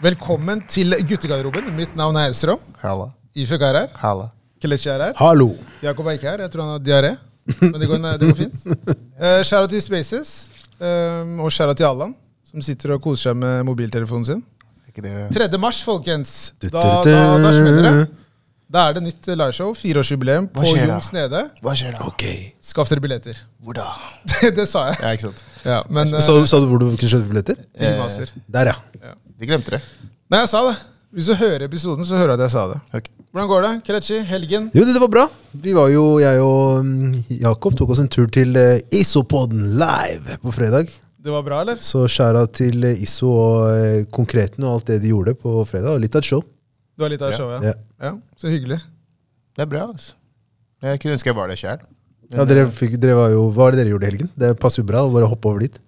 Velkommen til guttegarderoben. Mitt navn er Elstrøm. Halla. Ifjøk er her. Halla. Kelechi er her. Hallo. Jakob er ikke her. Jeg tror han har diaré. Men det går, det går fint. Uh, Shout til Spaces. Um, og skjæra til Allan, som sitter og koser seg med mobiltelefonen sin. Er ikke det 3. mars, folkens. Da, da, da smeller det. Da er det nytt liveshow. Fireårsjubileum på? Jungs Nede. Hva skjer da? Ok. Skaff dere billetter. Hvor da? det sa jeg. Ja, ikke sant? Ja, men uh, Så, sa du hvor du kunne kjøpe billetter? Eh, Der, ja. ja. De glemte det. Nei, jeg sa det. Hvis du hører episoden, så hører du at jeg sa det. Okay. Hvordan går det? Kelechi, helgen? Jo, det, det var bra. Vi var jo, Jeg og mm, Jakob tok oss en tur til Isopoden Isopodden live på fredag. Det var bra, eller? Så skjæra til eh, Iso og eh, Konkreten og alt det de gjorde på fredag. og Litt av et show. Det var litt av Ja. show, ja. Ja. ja. Så hyggelig. Det er bra, altså. Jeg kunne ønske jeg var der sjæl. Ja, dere fikk, dere var jo, Hva var det dere gjorde i helgen? Det passer jo bra å bare hoppe over dit.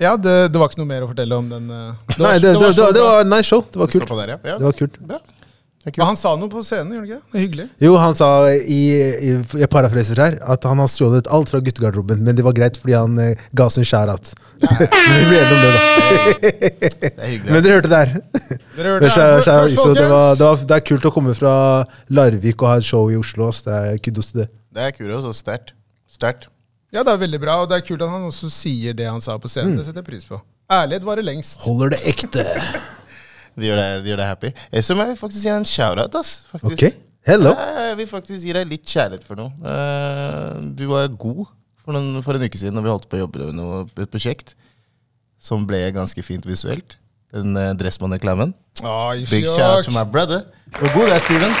Ja, det, det var ikke noe mer å fortelle om den. eh, Det var, Nei, det, det, det, det var nice show. Det var kult. På der, ja. ja. Det var kult. Bra. Men han sa noe på scenen, gjorde han ikke det? Er hyggelig. Jo, han sa i, i Jeg parafraser her at han har stjålet alt fra guttegarderoben, men det var greit fordi han eh, ga oss en shout-out. Men vi ble enige om det, da. Det er hyggelig. Men dere hørte det her. Dere hørte Men det var, det, var, det er kult å komme fra Larvik og ha et show i Oslo. Så Det er kudos til det. Det er kult, og sterkt. Sterkt. Ja, det er veldig bra, og det er kult at han også sier det han sa på Mm. scenen. Det setter jeg pris på. Ærlighet varer lengst. Holder det ekte. De gjør deg, de gjør deg happy. Så må jeg faktisk gi deg en shout-out. ass. faktisk. Ok, hello. Jeg vil faktisk gi deg litt kjærlighet for noe. Eh, Du var god for, noen, for en uke siden når vi holdt på å jobbe med noe, et prosjekt som ble ganske fint visuelt. Den uh, Dressmann-reklamen. Big shout out to my brother. Hvor god er Steven?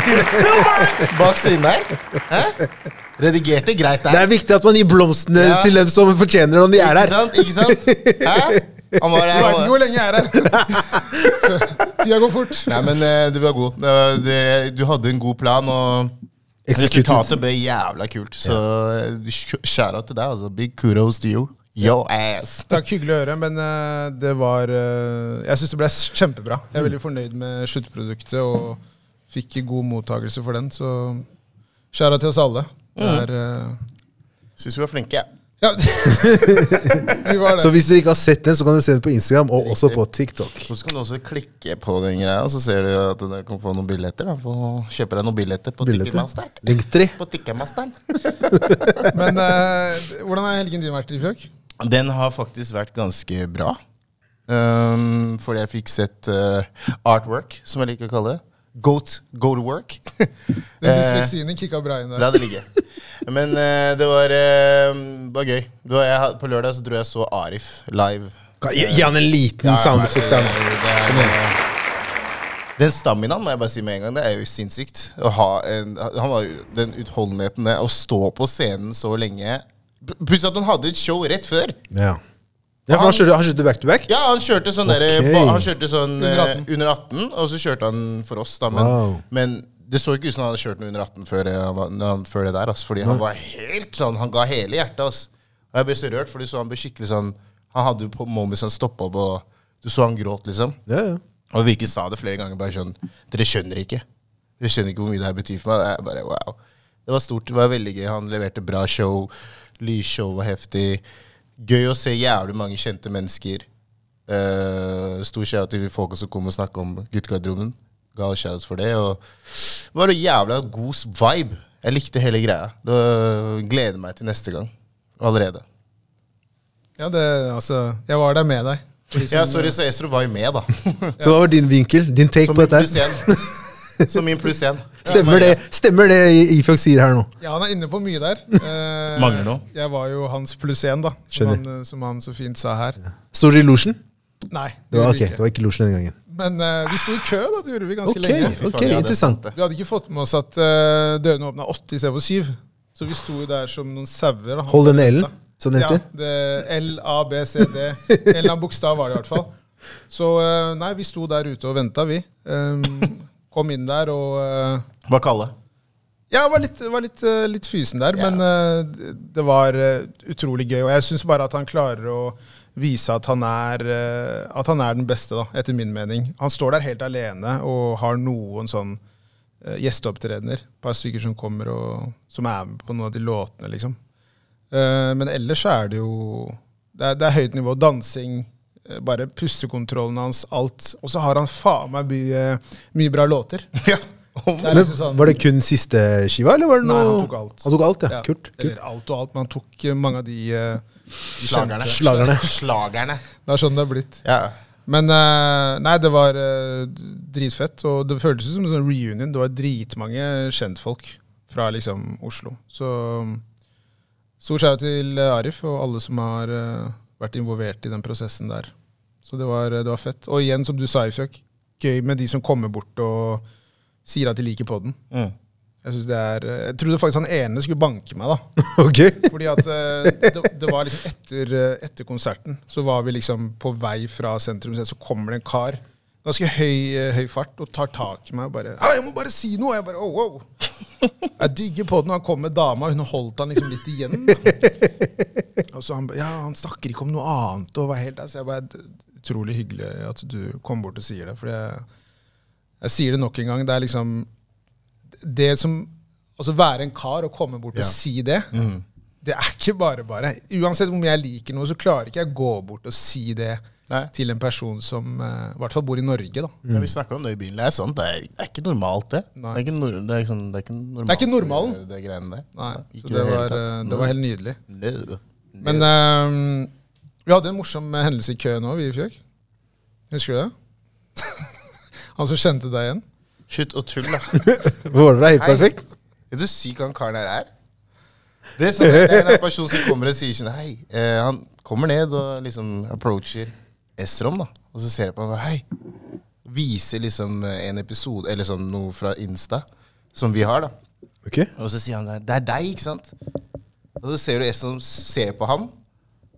Spielberg! Bak scenen der. Hæ? Redigerte greit der. Det er viktig at man gir blomstene Ja. til dem som fortjener det når de er Ikke her. sant? Ikke sant? Hæ? Han var, Du han veit ikke var. hvor lenge jeg er her. Tida går fort. Nei, men eh, du var god. Eh, Du hadde en god plan, og resultatet ble jævla kult. Så skjæra til deg. altså. Big kudos to you. Yo ass. Takk, hyggelig å høre, men eh, det var eh, Jeg syns det ble kjempebra. Jeg er veldig fornøyd med sluttproduktet og fikk god mottakelse for den, så skjæra til oss alle. Mm. eh, Syns vi var flinke. jeg. Ja, Ja. Så hvis dere ikke har sett den, så kan dere se den på Instagram og også på TikTok. Og så kan du også klikke på den greia, så ser du at du kan få noen billetter. da Få- Kjøpe deg noen billetter på. Ticketmasteren. Linktree. På Ticketmasteren. Men uh, hvordan har helgen din vært, Ifjøk? Den har faktisk vært ganske bra. Um, fordi jeg fikk sett uh, artwork, som jeg liker å kalle det. Goat, go to work. Den Eh, dysleksien din kicka bra inn der. La det ligge. Men uh, det var, uh, var gøy. Det var, jeg, på lørdag så dro jeg så Arif live. Gi, gi han en liten Ja, sound men effect altså, der er- er- Den staminaen må jeg bare si med en gang, det er jo sinnssykt. Å ha en, han var jo, den utholdenheten det, å stå på scenen så lenge Plutselig at han hadde et show rett før. Ja. Ja, for han kjørte, han kjørte back to back? Ja, han kjørte sånn der, ba- Han kjørte sånn Under eh, 18. under 18, og så kjørte han for oss, da. Men, Wow. men det så ikke ut som han hadde kjørt noe under 18 før, eh, han før det der. Ass, fordi han var helt sånn Han ga hele hjertet. Ass. Og jeg ble så rørt, for du så han ble skikkelig sånn Han hadde jo på moments han stoppa opp, og du så han gråt, liksom. Ja, ja. Og Virke sa det flere ganger. bare sånn, Dere skjønner ikke Dere skjønner ikke hvor mye det her betyr for meg. Jeg bare, wow. Det var stort. Det var veldig gøy. Han leverte bra show. Lysshow var heftig. Gøy å se jævlig mange kjente mennesker. Uh, stor shout til folka som kom og snakka om guttegarderoben. Ga oss shout for det. Og det var en jævla god vibe. Jeg likte hele greia. Det gleder meg til neste gang. Allerede. Ja, det, altså, jeg var der med deg. Liksom, Ja, sorry, så Estro var jo med, da. Så hva var din vinkel? Din take Som på dette? Som min pluss én. Stemmer det Stemmer det Ifjok sier her nå? Ja, han er inne på mye der. Eh, Mangler noe. Jeg var jo hans pluss én, da. Som han, eh, som han så fint sa her. Står det i losjen? Nei, Det var, okay, det var ikke losjen denne gangen. Men eh, vi sto i kø, da. Det gjorde vi ganske okay, lenge. Ok, ja, er interessant. Vi hadde ikke fått med oss at uh, dørene åpna åtte istedenfor syv. Så vi sto der som noen sauer. Hold denne L-en, som Ja, heter. det L, A, B, C, D. En eller annen bokstav var det i hvert fall. Så uh, nei, vi sto der ute og venta, vi. Um, kom inn der og Var kalde? Ja, jeg var litt, var litt, eh, litt fysen der, Ja. men eh, det- var eh, utrolig gøy. Og jeg syns bare at han klarer å vise at han, er, eh, at han er den beste, da, etter min mening. Han står der helt alene og har noen sånn eh, gjesteopptredener. Et par stykker som kommer og som er med på noen av de låtene, liksom. Eh, men ellers er det jo Det er, det er høyt nivå. Dansing, Eh, Bare pustekontrollen hans, alt. Og så har han faen meg mye, mye bra låter. Ja. Det liksom sånn- var det kun siste skiva, eller var det noe Nei, han tok alt. Han tok alt, ja. Ja, Kult. kult. Eller alt og alt, men han tok eh, mange av de, eh, de Slagerne. Slagerne. Slagerne. Det er sånn det har blitt. Ja. Men eh, nei, det var eh, dritfett, og det føltes ut som en sånn reunion. Det var dritmange kjentfolk fra liksom Oslo. Så stor skjær til eh, Arif og alle som har eh, vært involvert i den prosessen der. Så det var, det var fett. Og igjen, som du sa, Ifjok, gøy med de som kommer bort og sier at de liker poden. Mm. Jeg, synes det er, jeg trodde faktisk han ene skulle banke meg, da. Okay. Fordi at eh, det, det var liksom etter, eh, etter konserten, så var vi liksom på vei fra sentrum, så kommer det en kar, ganske høy, eh, høy fart, og tar tak i meg og bare 'Jeg må bare si noe!' Jeg bare, oh, wow. Jeg digger på den, han kom med dama, hun holdt han liksom litt igjen. Da. Og så han bare... Ja, han snakker ikke om noe annet, og var helt der. Så jeg bare "D- Utrolig hyggelig at du kom bort og sier det, for jeg, jeg sier det nok en gang. Det er liksom Det som Altså være en kar og komme bort Ja. og si det, Mm. det er ikke bare bare. Uansett om jeg liker noe, så klarer ikke jeg å gå bort og si det Nei. til en person som uh, i hvert fall bor i Norge. da. Ja, vi snakka om det i bilen. Det er sant. Det er, det er ikke normalt, det. Det er ikke, no, det er sånn, det er ikke normalt. Det er ikke normalen. Det, det greiene der. Nei, Ikke så i det var, eh, det var helt nydelig. Men eh, vi hadde en morsom hendelse i køen òg, vi i Fjøk. Husker du det? Han som kjente deg igjen. Slutt å tulle, da. Var det helt perfekt? Vet du syk han karen her er? Det er, sånn, det er en person som kommer og sier sånn Hei. Eh, han kommer ned og liksom approacher Esrom, da. Og så ser jeg på ham og Hei. Viser liksom en episode, eller sånn noe fra Insta, som vi har, da. Ok. Og så sier han det er deg, ikke sant? Og så ser du Esrom ser på han,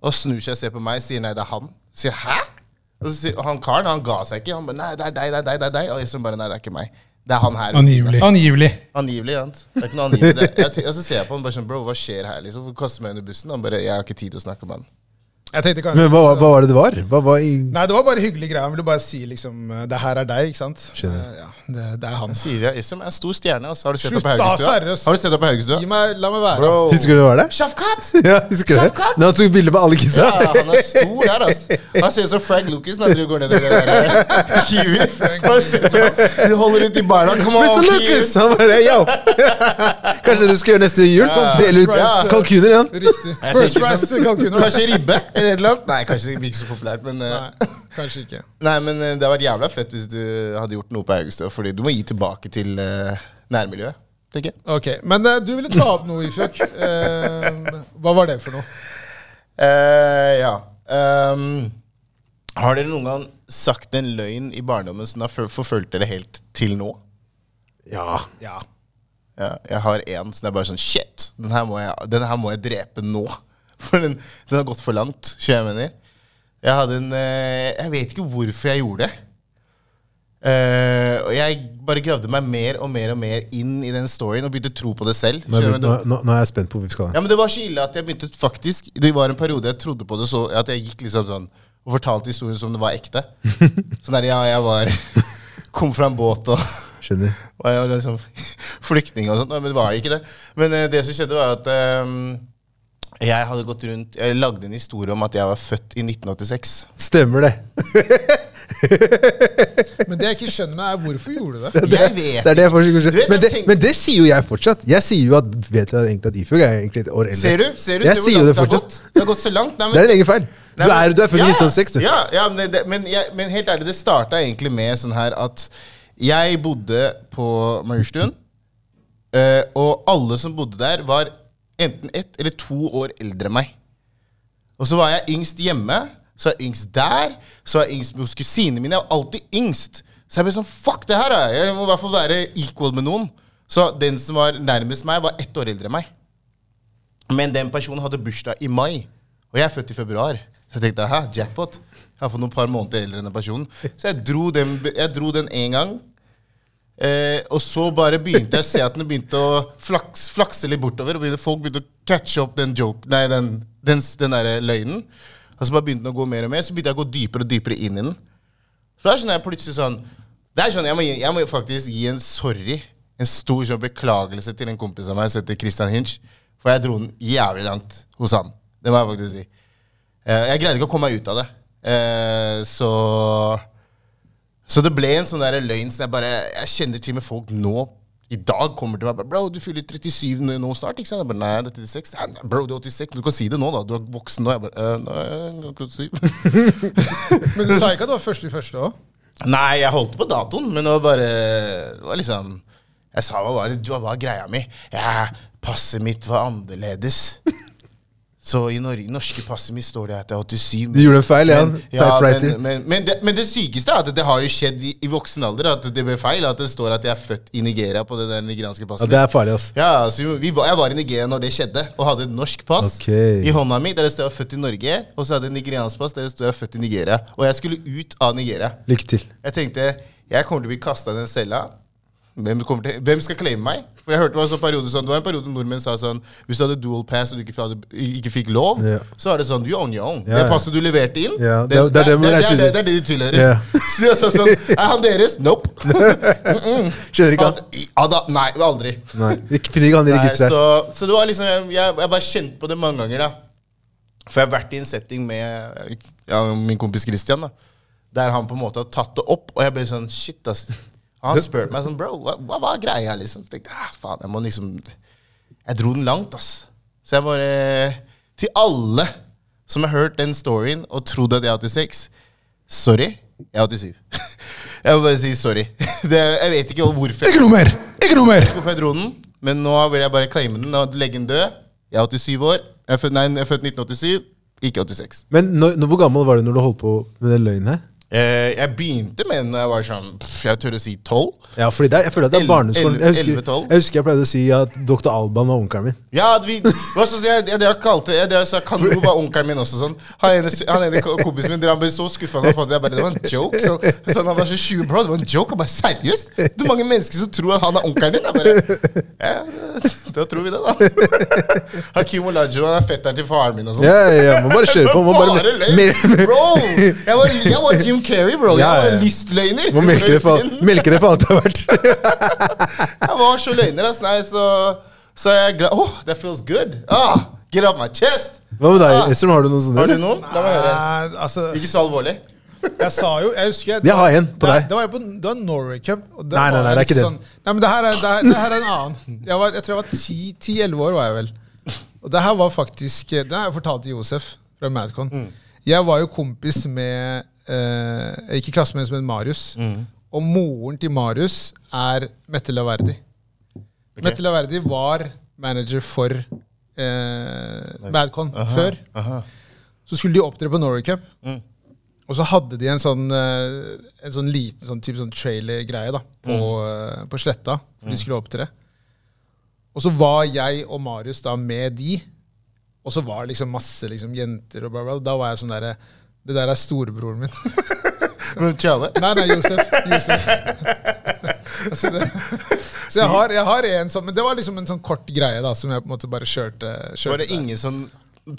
og snur seg og ser på meg, sier nei, det er han. Sier hæ? Og, så sier, han karen han ga seg ikke. Han bare nei, det er deg, det er deg, det er deg. Og Esrom bare nei, det er ikke meg. Det er han her. Angivelig. Angivelig. Angivelig, sant? Det er ikke noe angivelig. Jeg, og så ser jeg på han bare sånn, bro, hva skjer her? liksom? Kaster meg under bussen? Han bare, jeg har ikke tid til å snakke med han. Jeg tenkte kanskje Men hva, hva var det det var? Hva var i Nei, det var bare hyggelig greie. Han ville bare si liksom eh, Det her er deg, ikke sant? Så, ja, det, det er han. Sier jeg, Isam er en stor stjerne. Altså. Har du sett deg på Haugestua? Har du sett deg på Haugestua? Gi meg, la meg være. Bro! Husker du det var der? Shafkat! Ja, husker du det? Shafkat! Når han tok bilde med alle kidsa? Ja, han er stor der, altså. Han ser ut som Frank Lucas når du går ned i det der eh, Kiwi. Du holder ut i barna. Come on, Mr. Lucas! Han bare yo! Kanskje du skal gjøre neste jul? Sånn, dele ut kalkuner igjen? Riktig. First price sånn- kalkuner. Kanskje ribbe eller et eller annet? Nei, kanskje det blir ikke så populært, men eh, Nei, kanskje ikke. Nei, men eh, det hadde vært jævla fett hvis du hadde gjort noe på Haugestø, Fordi du må gi tilbake til uh, nærmiljøet, tenker jeg. Ok, Men uh, du ville ta opp noe, Ifjok. Uh, hva var det for noe? Eh, ja. Um, har dere noen gang sagt en løgn i barndommen som har for- forfulgt dere helt til nå? Ja. Ja. Ja, jeg har en som er bare sånn Shit, den her må jeg, den her må jeg drepe nå. For den, den har gått for langt. så jeg mener. Jeg hadde en eh, Jeg vet ikke hvorfor jeg gjorde det. Uh, og jeg bare gravde meg mer og mer og mer inn i den storyen og begynte å tro på det selv. Nå er, jeg, du? nå, nå, er jeg spent på hvor vi skal. Ja, men Det var så ille at jeg begynte faktisk Det var en periode jeg trodde på det så at jeg gikk liksom sånn og fortalte historien som det var ekte. Sånn der, ja, jeg var Kom fra en båt og Skjønner. Var jeg liksom flyktning og sånt. Men det var ikke det. Men uh, det som skjedde, var at eh, jeg hadde gått rundt Jeg lagde en historie om at jeg var født i 1986. Stemmer det. Men det jeg ikke skjønner, meg, er hvorfor gjorde du det? Jeg vet Det er det jeg fortsatt ikke skjønner. men, det, men det sier jo jeg fortsatt. Jeg sier jo at vet dere egentlig at Ifug er egentlig et år eldre. Ser du? Ser du? Jeg Ser sier jo det har fortsatt. gått? Det har gått så langt. Nei, men, Det er din egen feil. Du er, du er født i Ja, 1906, du. Ja, ja men, det, men, jeg, men helt ærlig, det starta egentlig med sånn her at jeg bodde på Majorstuen. eh, og alle som bodde der, var enten ett eller to år eldre enn meg. Og så var jeg yngst hjemme, så var jeg yngst der, så var jeg yngst hos kusinene mine. Jeg var alltid yngst. Så jeg ble sånn Fuck det her, da. Jeg må i hvert fall være equal med noen. Så den som var nærmest meg, var ett år eldre enn meg. Men den personen hadde bursdag i mai, og jeg er født i februar. Så jeg tenkte hæ, jackpot. Jeg har fått noen par måneder eldre enn den personen. Så jeg dro den, en gang. Eh, og så bare begynte jeg å se at den begynte å flaks, flakse litt bortover. Og begynte, folk begynte å catche opp den joke, nei, den, den, den der løgnen. Og så bare begynte den å gå mer og mer. Så begynte jeg å gå dypere og dypere inn i den. Så da skjønner jeg plutselig sånn Det er sånn, jeg må, jeg må faktisk gi en sorry. En stor sånn beklagelse til en kompis av meg som heter Christian Hinch. For jeg dro den jævlig langt hos han. Det må jeg faktisk si. Eh, Jeg greide ikke å komme meg ut av det. Eh, så Så det ble en sånn der løgn som jeg bare Jeg kjenner til og med folk nå i dag kommer til meg bare, Bro, du fyller 37 nå snart, ikke sant? Jeg bare, Nei, det er 36. Nei, bro, du er 86. Du kan si det nå, da. Du er voksen nå. Jeg bare «Eh, Nei, jeg er 37. Men du sa ikke at det var første i første òg? Nei, jeg holdt på datoen, men det var bare Det var liksom Jeg sa hva var, det, hva var greia mi? Ja, passet mitt var annerledes. Så i Norge, norske passet mitt står det at jeg er 87. Du gjorde en feil, ja. Men, ja, men, men, men, det, men det sykeste er at det har jo skjedd i, i voksen alder. At det ble feil. At det står at jeg er født i Nigeria på det der nigerianske passet. Ja, det er farlig, altså. Ja, så vi Jeg var i Nigeria når det skjedde, og hadde et norsk pass okay. i hånda mi der det står jeg var født i Norge, og så hadde jeg et nigeriansk pass der det står jeg var født i Nigeria. Og jeg skulle ut av Nigeria. Lykke til. Jeg tenkte jeg kommer til å bli kasta i den cella. Hvem, til, hvem skal claime meg? For jeg hørte Det var en sånn periode sånn, det var en periode nordmenn sa sånn Hvis du hadde dual pass og du ikke, hadde, ikke fikk lov, yeah. så er det sånn You own your own. Yeah. Det passet du leverte inn, yeah. det, det- det det er det de tilhører. Ja. Så jeg sa sånn Er han deres? Nope. Skjønner ikke han. Ja, da, nei, aldri. Nei, finner ikke han i registeret. så, så det var liksom Jeg, jeg, jeg bare kjente på det mange ganger, da. For jeg har vært i en setting med ja, min kompis Christian, da. Der han på en måte har tatt det opp, og jeg ble sånn Shit, ass. Han spurte meg sånn Bro, hva, hva var greia, liksom? Så tenkte ah, faen, jeg må liksom Jeg dro den langt, ass. Så jeg bare Til alle som har hørt den storyen og trodd at jeg er 86 Sorry, jeg er 87. Jeg må bare si sorry. Det, jeg vet ikke hvorfor. Ikke noe mer! Ikke noe mer! Hvorfor jeg dro den, men nå vil jeg bare claime den og legge den død. Jeg er 87 år. Jeg er født, nei, jeg er født 1987, ikke 86. Men når, når, hvor gammel var du når du holdt på med den løgnen her? Eh, jeg begynte med den da jeg var sånn Jeg tør å si 12. Ja, fordi det jeg føler at det er barneskolen. Jeg husker, tolv. jeg husker jeg pleide å si at Dr. Alban var onkelen min. Ja, vi, hva så, jeg, jeg, jeg kalte jeg, jeg sa Kanu var onkelen min også. Sånn. Han ene, han ene kompisen min han ble så skuffa. Jeg bare, det var en joke. Så, sånn, han var så 20 bro, det var en joke. Jeg bare, Seriøst? Det er mange mennesker som tror at han er onkelen din. Jeg bare, ja, da tror vi det, da. Hakim Olajuwon han er fetteren til faren min og sånn. Ja, ja, ja, må bare kjøre på. Må bare, Bare løgn! Bro! Jeg var, jeg var Jim Carrey, bro. Ja, Jeg ja. var lystløgner. må melke det for, melke det for alt det har vært. Jeg var så løgner, ass. Nei, så, så er jeg glad Oh, that feels good. Ah, get off my chest. Hva med deg, Ah. Esrom? Har du noen sånne? Har du noen? La meg høre. Nei, altså, Ikke så alvorlig. jeg sa jo Jeg husker jeg, Jeg har en på deg. Det var, jeg på, det var Norway Cup. og det Nei, nei, nei, det er ikke sånn. Sånn, nei, men det her er, det her, det her er en annen. Jeg, var, jeg tror jeg var 10-11 år, var jeg vel. Og det her var faktisk Det har jeg fortalt til Josef fra Madcon. Mm. Jeg var jo kompis med eh, Ikke klasse med, men Marius. Mm. Og moren til Marius er Mette Laverdi. Mette Laverdi var manager for eh, Madcon før. Aha. Så skulle de opptre på Norway Cup. Mm. Og så hadde de en sånn, eh, en sånn liten sånn type sånn trailer-greie da, på, mm. på Sletta. For de skulle opptre. Og så var jeg og Marius da med de. Og så var det liksom masse liksom, jenter og bla, bla. Da var jeg sånn derre Det der er storebroren min. Men Tjave. Nei, nei, Josef. Josef. så det, så jeg har, jeg har en sånn Men det var liksom en sånn kort greie da, som jeg på en måte bare kjørte. kjørte Var det der. ingen som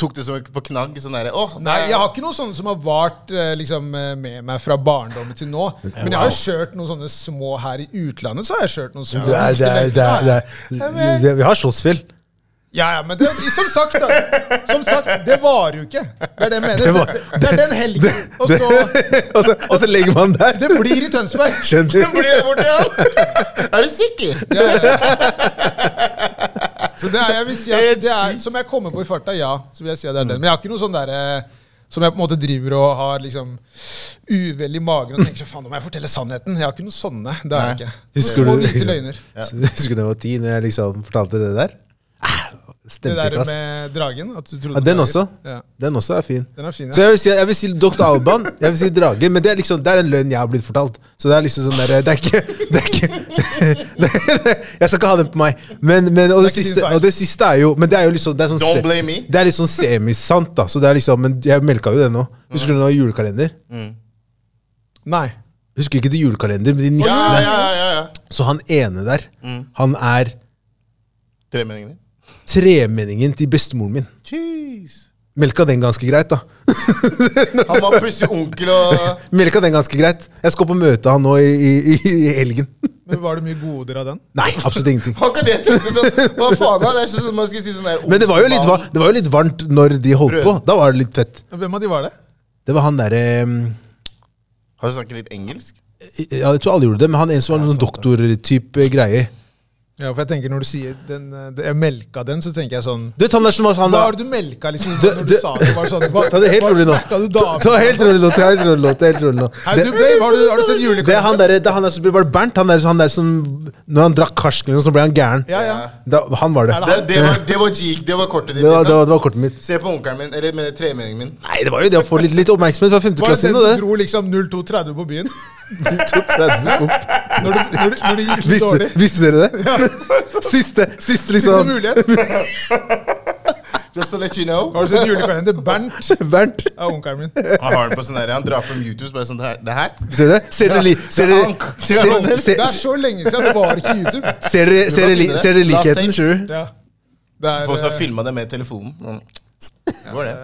tok det som på knagg? Sånn der, oh, Nei, jeg har ikke noen sånne som har vart eh, liksom, eh, med meg fra barndommen til nå. Men jeg har kjørt noen sånne små her i utlandet. Så har jeg kjørt noen små Det er, det er, det er, det er, det, vi har slåssfjell. Ja, ja, men det, som sagt, da, som sagt, det varer jo ikke. Det er det jeg mener. Det Det, var- det, er den helgen. Og så og, så, og så legger man der. Det blir i Tønsberg. Skjønner Blir det borte ja Er du sikker? Ja, ja. Så det er, jeg vil si at det er. Som jeg kommer på i farta, ja. Så vil jeg si at det er den. Men jeg har ikke noe sånn derre som jeg på en måte driver og har liksom uvel i magen og tenker så faen, nå må jeg fortelle sannheten. Jeg har ikke noen sånne. Det har jeg ikke. Husker Små du- hvite løgner. Husker du da jeg var ti, når jeg liksom fortalte det der? Ah, Det der med dragen. At du Ja, den også. Ja, Den også er fin. den er fin, Så jeg vil si, jeg vil si Dr. Alban, jeg vil si dragen, men det er liksom, det er en løgn jeg har blitt fortalt. Så det er liksom sånn der, det er ikke, det er ikke det er, Jeg skal ikke ha den på meg. Men, men, og, det er siste, og det siste er jo Men det er jo liksom det er sånn, Don't blame me. Det er litt sånn semisant, da. Så det er liksom, men jeg melka jo det nå. Husker du nå julekalender? Nei. Husker ikke det julekalender, men de nissene. ja, ja, ja. Så han ene der, han er Tremenningen din. Tremenningen til bestemoren min. Jeez. Melka den ganske greit, da. Han var plutselig onkel og Melka den ganske greit. Jeg skal på møte han nå i, i, i helgen. Men var det mye goder av den? Nei, absolutt ingenting. Det sånn Hva faen da? Det er ikke sånn man skal si sånn der Men det var jo litt, det var jo litt varmt når de holdt på. Da var det litt fett. Hvem av de var det? Det var han derre um, Har du snakket litt engelsk? ja, Jeg tror alle gjorde det, men han en som var noen doktortype greie. Ja, for jeg tenker Når du sier den, eh, jeg melka den, så tenker jeg sånn Du han var sånn Hva da det du melka liksom Du- når du du- sa det? Var sånn, hva, Ta det helt rolig nå. du Ta, helt rolig nå. ta helt rolig nå, ta helt rolig nå. Hei, Det, du, ble, har, du, har du sett det er han der, det er han der som ble, var det Bernt? Han der, han der som Når han drakk karsken, så ble han gæren. Ja, ja. Da, han var det. Det, det, var, det var G, det var kortet ditt. Det var, det liksom. var, det var kortet mitt. Se på onkelen min, eller med tremenningen min. Nei, det var jo det å få litt, litt oppmerksomhet fra Var det den du dro liksom 02.30 på byen? 230 opp. Når, du, når, det, når det gikk Visste, dårlig? visste dere det? Siste, siste Siste liksom mulighet. Just to let you know. Har du sett julekalender? Bernt Bernt. er onkelen min. Han har den på sånn her, han drar fram YouTube bare sånn det her. Det her? Ser dere? Ser dere, li, ser dere, ser, Det ser, er så lenge siden. Det var ikke YouTube. ser dere, ser dere, li- ser dere likheten, Sure. Ja. Folk som har eh, filma det med telefonen. Mm. Det var det.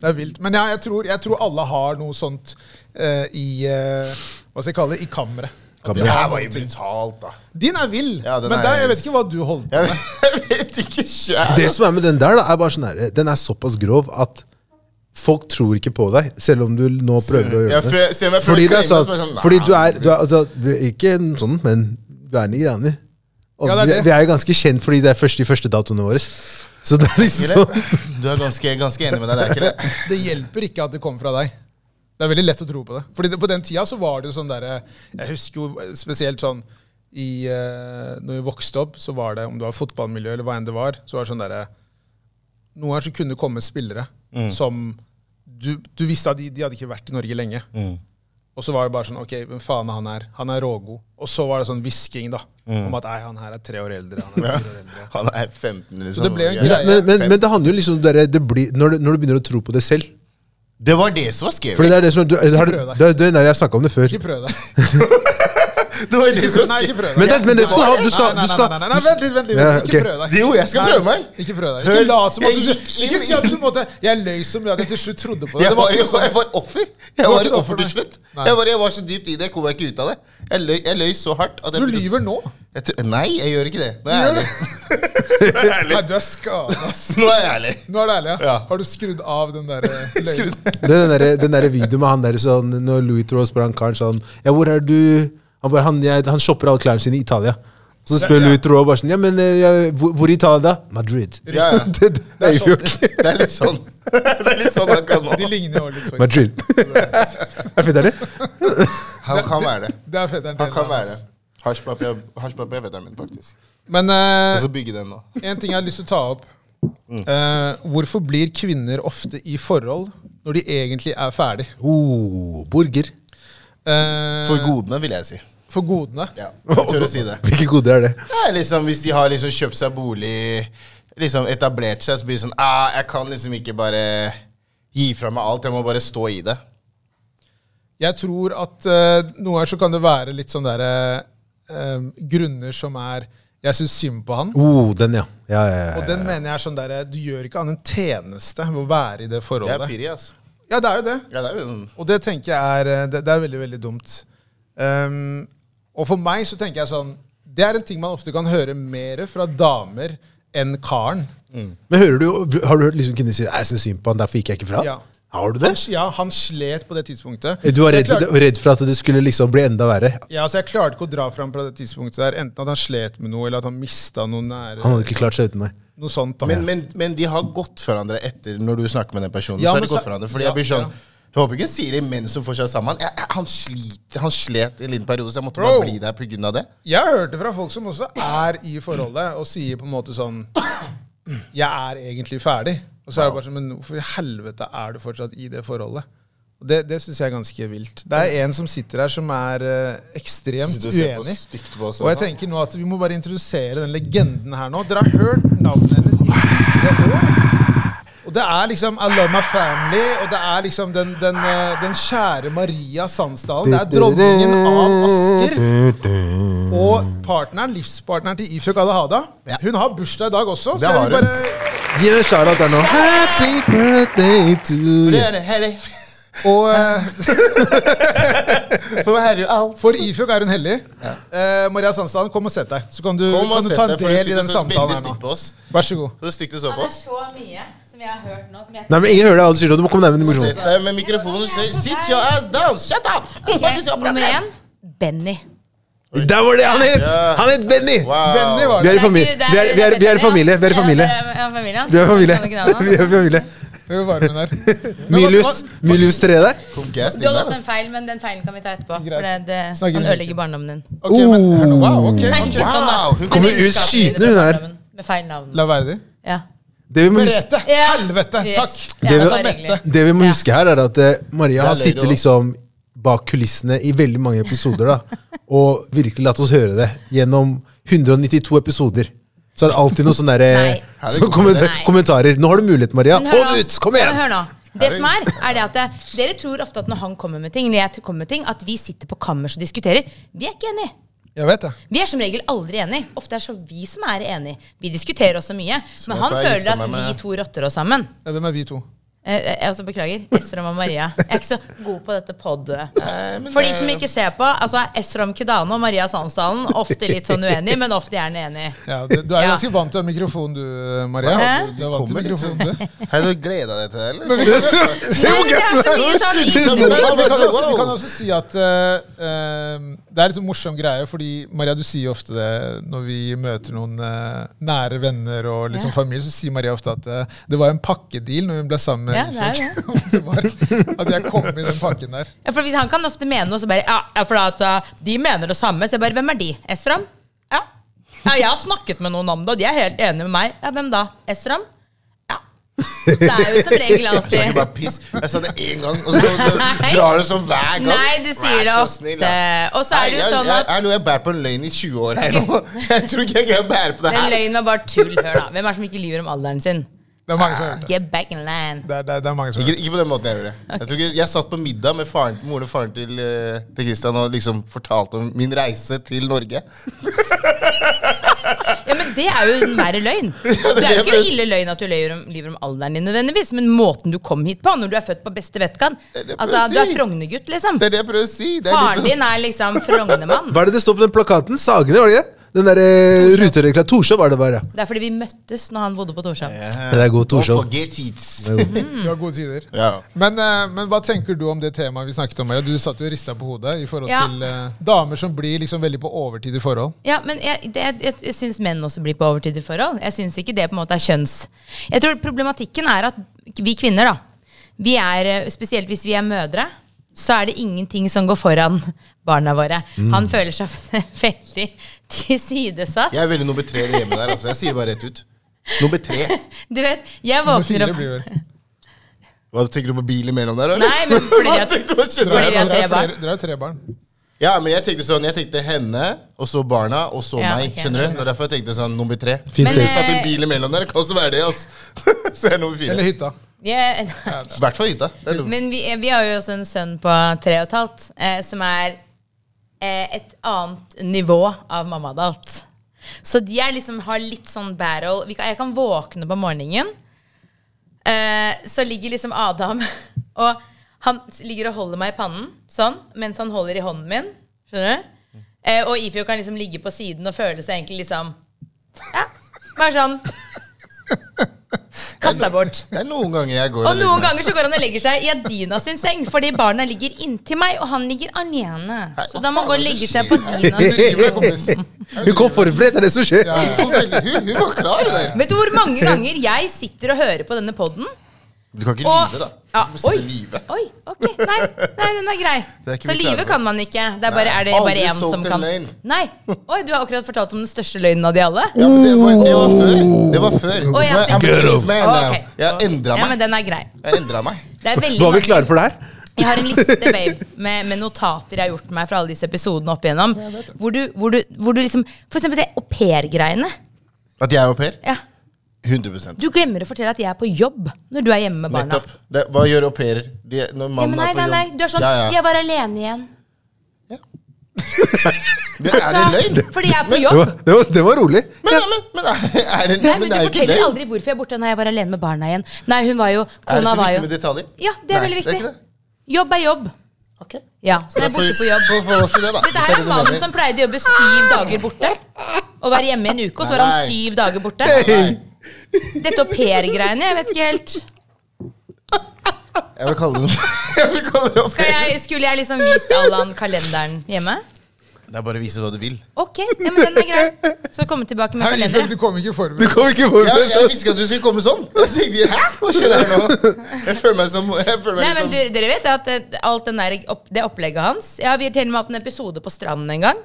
det er vilt. Men ja, jeg, tror, jeg tror alle har noe sånt uh, i eh, Hva skal jeg kalle det? I kammeret. Det her var jo brutalt, da. Din er vill, Ja, men er- der, jeg vet ikke hva du holdt på med. jeg vet ikke sjæl. Det som er med den der, da, er bare sånn her, den er såpass grov at folk tror ikke på deg, selv om du nå prøver å gjøre det. selv Fordi, det er sånn, sånn, fordi du er, du er altså, du er Ikke en sånn, men du er nigerianer. Og Ja, det er vi, vi er jo ganske kjent fordi det er først, de første datoene våre. Så det er liksom sånn Du er ganske, ganske enig med deg, det er ikke det? Det hjelper ikke at det kommer fra deg. Det er veldig lett å tro på det. Fordi det, På den tida så var det jo sånn derre Jeg husker jo spesielt sånn i, uh, Når vi vokste opp, så var det, om det var fotballmiljø eller hva enn det var, så var det sånn derre Noen ganger så kunne det komme spillere som du, du visste at de, de hadde ikke vært i Norge lenge. Og så var det bare sånn Ok, hvem faen er han her? Han er rågod. Og så var det sånn hvisking da, om at nei, han her er tre år eldre. Han er år eldre. Han er 15, liksom. Så det ble en greie. men, men, men det handler jo liksom det, det blir, når, du, når du begynner å tro på det selv. Det var det som var skrevet. Fordi det er det som du, har, deg. det, det, nei, Jeg snakka om det før. Ikke prøv deg. Det var det som Nei, ikke prøv deg. Men det, men det skal du ha. Du skal, Nei, du nei, skal, nei, nei, nei, vent litt, vent litt. Vent. Ikke prøv deg. Jo, jeg skal prøve meg. Ikke prøv deg. Ikke la som at du Ikke si at du på en måte Jeg løy så mye at jeg til slutt trodde på det. Jeg det var, jeg, ikke var, sånn. jeg var offer. Jeg var ikke et offer, til slutt. Jeg, var, jeg var så dypt i det, jeg kom meg ikke ut av det. Jeg løy, jeg løy så hardt at jeg Du lyver nå. Nei, jeg gjør ikke det. Nå er Du jeg ærlig. Nei, du er skada, ass. Nå er jeg ærlig. Nå er du ærlig, ja. Ja. Har du skrudd av den der eh, løgnen? Er den der, der videoen med han der sånn Når Louis Theroux spør han karen sånn Ja, hvor er du? Han, bare, han, jeg, han shopper alle klærne sine i Italia. Så spør Ja, ja. Louis bare sånn Ja, men eh, ja, hvor, hvor i Italia da? Madrid. Ja, ja. det, det, det er sånn, Det er litt sånn. Det er litt sånn akkurat De nå. ligner jo litt. faktisk. Madrid. er fett, din? Han kan være det. Det er fetteren Han kan være det. Hasjpapir Hasjpapir er fetteren min, faktisk. Men nå. en ting jeg har lyst til å ta opp. Eh, hvorfor blir kvinner ofte i forhold når de egentlig er ferdig? Oh, burger. Uh, For godene, vil jeg si. For godene. Ja, jeg tør å si det. Hvilke goder er det? Ja, liksom, hvis de har liksom kjøpt seg bolig, liksom etablert seg, så blir det sånn ah, Jeg kan liksom ikke bare gi fra meg alt, jeg må bare stå i det. Jeg tror at uh, noen ganger så kan det være litt sånn derre uh, grunner som er Jeg syns synd på han. Oh, den, ja. ja, ja, ja, Og den mener jeg er sånn derre Du gjør ikke annen en tjeneste ved å være i det Jeg er forholdet. pirrig, ass. Ja, det er jo det. Ja, det er jo sånn Og det tenker jeg er eh, Det, det er veldig, veldig dumt. Um, og for meg så tenker jeg sånn Det er en ting man ofte kan høre mer fra damer enn karen. Men hører du, har du hørt liksom kunne si Jeg syns synd på han, derfor gikk jeg ikke fra? Ja. Har du det? Ja, han slet på det tidspunktet. Du var redd, klarte- redd for at det skulle liksom bli enda verre? Ja, altså Jeg klarte ikke å dra fram på det tidspunktet der. Enten at han slet med noe, eller at han mista noen nære. Han hadde ikke klart seg uten meg. Noe sånt. da. men, men, men de har gått for hverandre etter når du snakker med den personen. Ja, så har de gått så- for hverandre. Fordi ja, jeg blir sånn ja. Jeg håper ikke Siri mens hun får seg sammen. Jeg, jeg, han, sliter, han slet en liten periode, så jeg måtte Bro. bare bli der pga. det. Jeg har hørt det fra folk som også er i forholdet, og sier på en måte sånn Jeg er egentlig ferdig. Og så er det bare sånn Men hvorfor i helvete er du fortsatt i det forholdet? Det, det syns jeg er ganske vilt. Det er en som sitter her som er uh, ekstremt uenig. oss, Og jeg tenker nå at vi må bare introdusere den legenden her nå. Dere har hørt navnet hennes i fire år. Det er liksom I Love My Family, og det er liksom den, den, eh, den kjære Maria Sandsdalen. Det er dronningen av Asker. Og partneren, livspartneren til Ifjok Adahada. Hun har bursdag i dag også. Så Det jeg har vil hun. bare Gi en shout-out der nå. Happy birthday to you. Og eh, For for Ifjok er hun hellig. Eh, Maria Sandsdalen, kom og sett deg. Så kan du, kan du ta en del i den samtalen her nå. Vær så god. Så stygt du så Ja, oss. det er så mye som jeg har hørt nå. Som jeg Nei, men Ingen hører deg. hva du sier nå. Du må komme nærmere Sett mikrofonen. deg med mikrofonen si Sit your ass down! Shut up! What is your Nummer én Benny. Der var det han het! Han het Benny! Wow. Benny var Vi det. er i familie. Vi er, vi er, vi er i familie. Vi er i familie. Ja, familie. Vi er i familie. Vi er i familie. Vi var med der. Kom Du inn hadde også en altså. feil, men den feilen kan vi ta etterpå. Greit. For det, det Snakk inn kan i ødelegge barndommen din. Ok, men hør nå. Wow, ok. Nei, ok. ikke sånn, da. Wow, hun Men kommer ut med hun her. barndommen, Med feil navn. La være det. Ja. Det vi må huske, Merete! Ja. Helvete! Yes. Takk! Det vi- det vi må huske her, er at eh, Maria har sittet liksom bak kulissene i veldig mange episoder. da Og virkelig latt oss høre det. Gjennom 192 episoder. Så er det alltid noen sånne der, eh, så kommenta Nei. kommentarer. Nå har du mulighet, Maria. Få det ut! Kom igjen! hør nå. Det som er, er det at det, Dere tror ofte at når han kommer med ting, eller jeg kommer med ting, at vi sitter på kammers og diskuterer. Vi er ikke enige. Jeg vet det. Vi er som regel aldri enige. Ofte er det så vi som er enige. Vi diskuterer også mye. Men han føler at med- vi to rotter oss sammen. Ja, Hvem er vi to? Eh, eh, Jeg også beklager. Esrom og Maria. Jeg er ikke så god på dette podet. men For de som ikke ser på, altså er Esrom Kudane og Maria Sandsdalen ofte litt sånn uenig, men ofte gjerne enig. Ja, du, du er Ja. ganske vant til å ha mikrofon, du, Maria. Hæ? Du, du er vant til Kommer litt mikrofon, du. Har du gleda deg til det, eller? Se hvor gøy det er sånn Vi kan, også, si at eh, eh, det er litt sånn morsom greie, fordi Maria, du sier ofte det når vi møter noen uh, nære venner og liksom Ja. sånn familie, så sier Maria ofte at uh, det var en pakkedeal når hun ble sammen med Ja, det er. Det var At jeg kom i den pakken der. Ja, for hvis Han kan ofte mene noe, så bare Ja, for at uh, de mener det samme. Så jeg bare Hvem er de? Estram? Ja. ja. Jeg har snakket med noen om det, og de er helt enige med meg. Ja, Hvem da? Estram? Ja. Det er jo som regel Jeg sa alltid bare piss. Jeg sa det én gang, og så drar du sånn hver gang. Nei, du sier det ofte. Og så er det jo jeg- sånn jeg- at Jeg, jeg, jeg bærer på en løgn i 20 år her nå. Jeg tror ikke jeg greier å bære på det her. den løgnen var bare tull. Hør, da. Hvem er det som ikke lyver om alderen sin? Det er mange som har gjort det. Get back in line. Det er, det er, det er mange som Ikke, ikke på den måten jeg gjorde det. Jeg, tror ikke, jeg satt på middag med faren, moren og faren til, eh, til Christian og liksom fortalte om min reise til Norge. Ja, men Det er jo en verre løgn. Det er jo ikke en ille løgn at du lyver om, lyver om alderen din, nødvendigvis, men måten du kom hit på, når du er født på beste vettkan. Det det jeg Altså, si. du er. Frogner-gutt, liksom. Det er det jeg prøver å si. Det er Faren liksom, din er liksom Frognermann. Hva er det det står på den plakaten? Sagene, var det ikke? Den derre uh, ruterekla Torshov var det bare. Det er fordi vi møttes når han bodde på Torshov. Det er god Torshov. it. Du har gode tider. Ja. Men, eh, men hva tenker du om det temaet vi snakket om? Du satt jo og rista på hodet i forhold Ja. til eh, damer som blir liksom veldig på overtid i forhold. Ja, men jeg, det, jeg, jeg syns menn også blir på overtid i forhold. Jeg syns ikke det på en måte er kjønns... Jeg tror problematikken er at vi kvinner, da, vi er, eh, spesielt hvis vi er mødre, så er det ingenting som går foran barna våre. Han føler seg veldig tilsidesatt. Jeg er veldig nummer tre hjemme der. Altså. Jeg sier det bare rett ut. Nummer tre. Du vet, jeg våkner opp. Hva Tenker du på bil imellom der, eller? Nei, men fordi at- Dere tre er barn. dere har tre barn. Ja, men jeg tenkte sånn, jeg tenkte henne, og så barna, og så Ja, meg. Okay, Skjønner du? Det derfor jeg tenkte sånn nummer tre. Fint Men, safe. Satt en eh, bil imellom der, det kan også være det. Altså. så er nummer fire. Eller hytta. I hvert fall lov. Men vi, vi har jo også en sønn på tre og et halvt, eh, som er eh, et annet nivå av mammadalt. Så de er liksom, har litt sånn battle. Vi kan, jeg kan våkne på morgenen, eh, så ligger liksom Adam Og han ligger og holder meg i pannen, sånn, mens han holder i hånden min. Skjønner du? Eh, og Ifjok kan liksom ligge på siden og føle seg egentlig liksom Ja, bare sånn Kast deg bort. Det er noen ganger jeg går Og noen ganger så går han og legger seg i Adina sin seng, fordi barna ligger inntil meg, og han ligger alene. Så da må han gå og legge seg på skjer? Dina. Du driver med kompis. Hun kom forberedt, det er det som skjer. Ja, ja. Hun, hun, hun var klar der. Vet du hvor mange ganger jeg sitter og hører på denne poden? Du kan ikke Og lyve, da. ja, Du må sitte oi, og oi, ok, nei, nei, den er grei. Er Så lyve kan man ikke. Det er bare, Nei, er det bare én solgt som en kan løgn. Nei. Oi, du har akkurat fortalt om den største løgnen av de alle. Ja, men det var, det var før. Det var før. Å, jeg har er I'm a ser- changed man now. Ok. Jeg endra Ja, men den er grei. Jeg endra meg. Det er veldig Var vi klare for det her? Jeg har en liste babe, med, med notater jeg har gjort meg fra alle disse episodene opp igjennom. Hvor du, hvor du, hvor du liksom For eksempel det au pair-greiene. At jeg er au pair? Ja. 100 Du glemmer å fortelle at jeg er på jobb når du er hjemme med barna. Nettopp. Det, hva gjør au pairer? Når Ja, mannen nei, er på nei, jobb? nei. Du er sånn ja, ja. 'Jeg var alene igjen'. Men er det løgn? Fordi jeg er på jobb. det var, det var rolig. Men, men, men er det, Nei, men men det Du er jo ikke forteller aldri hvorfor jeg er borte når jeg var alene med barna igjen. Nei, hun var jo kona Er det så viktig med detaljer? Ja, det er Nei, veldig det er viktig. det. Jobb er jobb. Ok. Ja, så jeg er borte på jobb. Det. Dette her er mannen som pleide å jobbe syv dager borte. Og være hjemme i en uke, og så var han syv dager borte. Nei, Dette au pair-greiene, jeg vet ikke helt. jeg vil kalle det Jeg vil kalle det Skal jeg, skulle jeg liksom vist Allan kalenderen hjemme? Det er bare å vise hva du vil. Ok, ja, men den er grei. Så komme tilbake med Hei, kalenderen. du kom ikke Du forberedt. kom ikke Jeg, forberedt. jeg visste ikke at du skulle komme sånn. Jeg tenkte, Hæ? Hva skjer her nå? Jeg føler meg som jeg føler Nei, men du, Dere vet at det, alt den der, opp, det opplegget hans Ja, Vi har til og med hatt en episode på stranden en gang.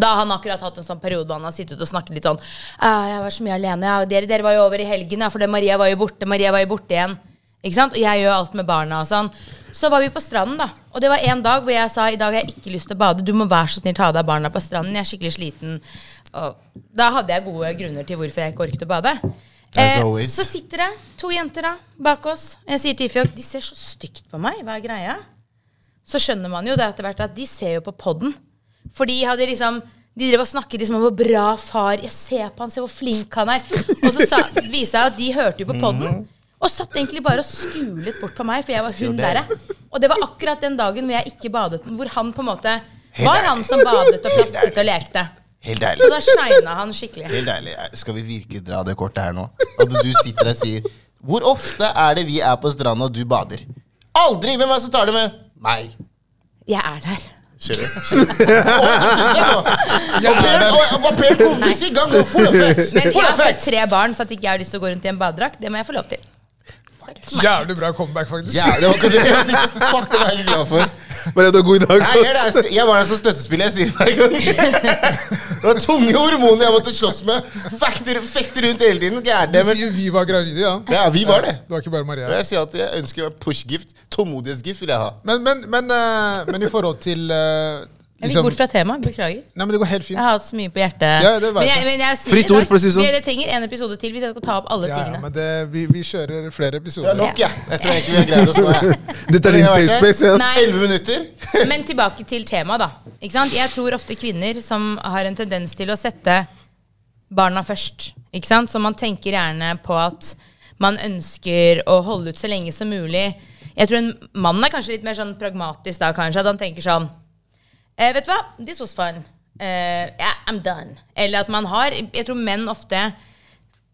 Da har han akkurat hatt en sånn periode hvor han har sittet og snakket litt sånn «Ah, 'Jeg var så mye alene. Ja, dere, dere var jo over i helgen, ja, for det Maria var jo borte. Maria var jo borte igjen. Ikke sant? Og jeg gjør alt med barna og sånn. Så var vi på stranden, da. Og det var en dag hvor jeg sa i dag har jeg ikke lyst til å bade. Du må være så snill ta av deg barna på stranden. Jeg er skikkelig sliten. Og da hadde jeg gode grunner til hvorfor jeg ikke orket å bade. Always. så sitter det to jenter da, bak oss. Jeg sier til Ifjok de ser så stygt på meg. Hva er greia? Så skjønner man jo det etter hvert at de ser jo på podden. For de hadde liksom de drev og snakket liksom om hvor bra far Jeg ser på han, se hvor flink han er. Og så sa, viste jeg at de hørte jo på podden. Og satt egentlig bare og skulet bort på meg, for jeg var hun derre. Og det var akkurat den dagen hvor jeg ikke badet, hvor han på en måte var han som badet og plasket og lekte. Helt deilig. Så da shina han skikkelig. Helt deilig. Skal vi virkelig dra det kortet her nå? At du sitter og sier Hvor ofte er det vi er på stranda og du bader? Aldri! Hvem er det som tar det med? Meg. Jeg er der. Skjønner du? Pair kompis i gang! og Full effekt! Men jeg har født tre barn, så at ikke jeg har lyst til å gå rundt i en badedrakt, det må jeg få lov til. Jævlig bra comeback, faktisk. Jævlig, det var ikke det. Fuck, det var jeg glad for. Maria, du har god dag. Nei, jeg, er jeg var der som støttespiller, jeg sier det hver gang. Det var tunge hormoner jeg måtte slåss med. Fekte, fekte rundt hele tiden. Gærne, du sier vi var gravide, ja. ja, vi var det. Det var ikke bare Maria. Jeg sier at jeg ønsker push-gift. Tålmodighetsgift vil jeg ha. Men, men, men, eh, men i forhold til eh, Jeg vil gikk bort fra temaet. Beklager. Nei, men det går helt fint. Jeg har hatt så mye på hjertet. Ja, det vet men jeg, jeg. men jeg, Fritt ord, for å si det sånn. Det trenger en episode til hvis jeg skal ta opp alle Ja, ja, men det, vi, vi kjører flere episoder. Det er nok, ja. Jeg tror egentlig vi har greid oss nå. Dette er din safe space. Ja. Nei, Elleve minutter. men tilbake til temaet, da. Ikke sant? Jeg tror ofte kvinner som har en tendens til å sette barna først. Ikke sant? Så man tenker gjerne på at man ønsker å holde ut så lenge som mulig. Jeg tror en mann er kanskje litt mer sånn pragmatisk da, kanskje. At han tenker sånn eh, Vet du hva, this was fun. Eh, yeah, I'm done. Eller at man har Jeg tror menn ofte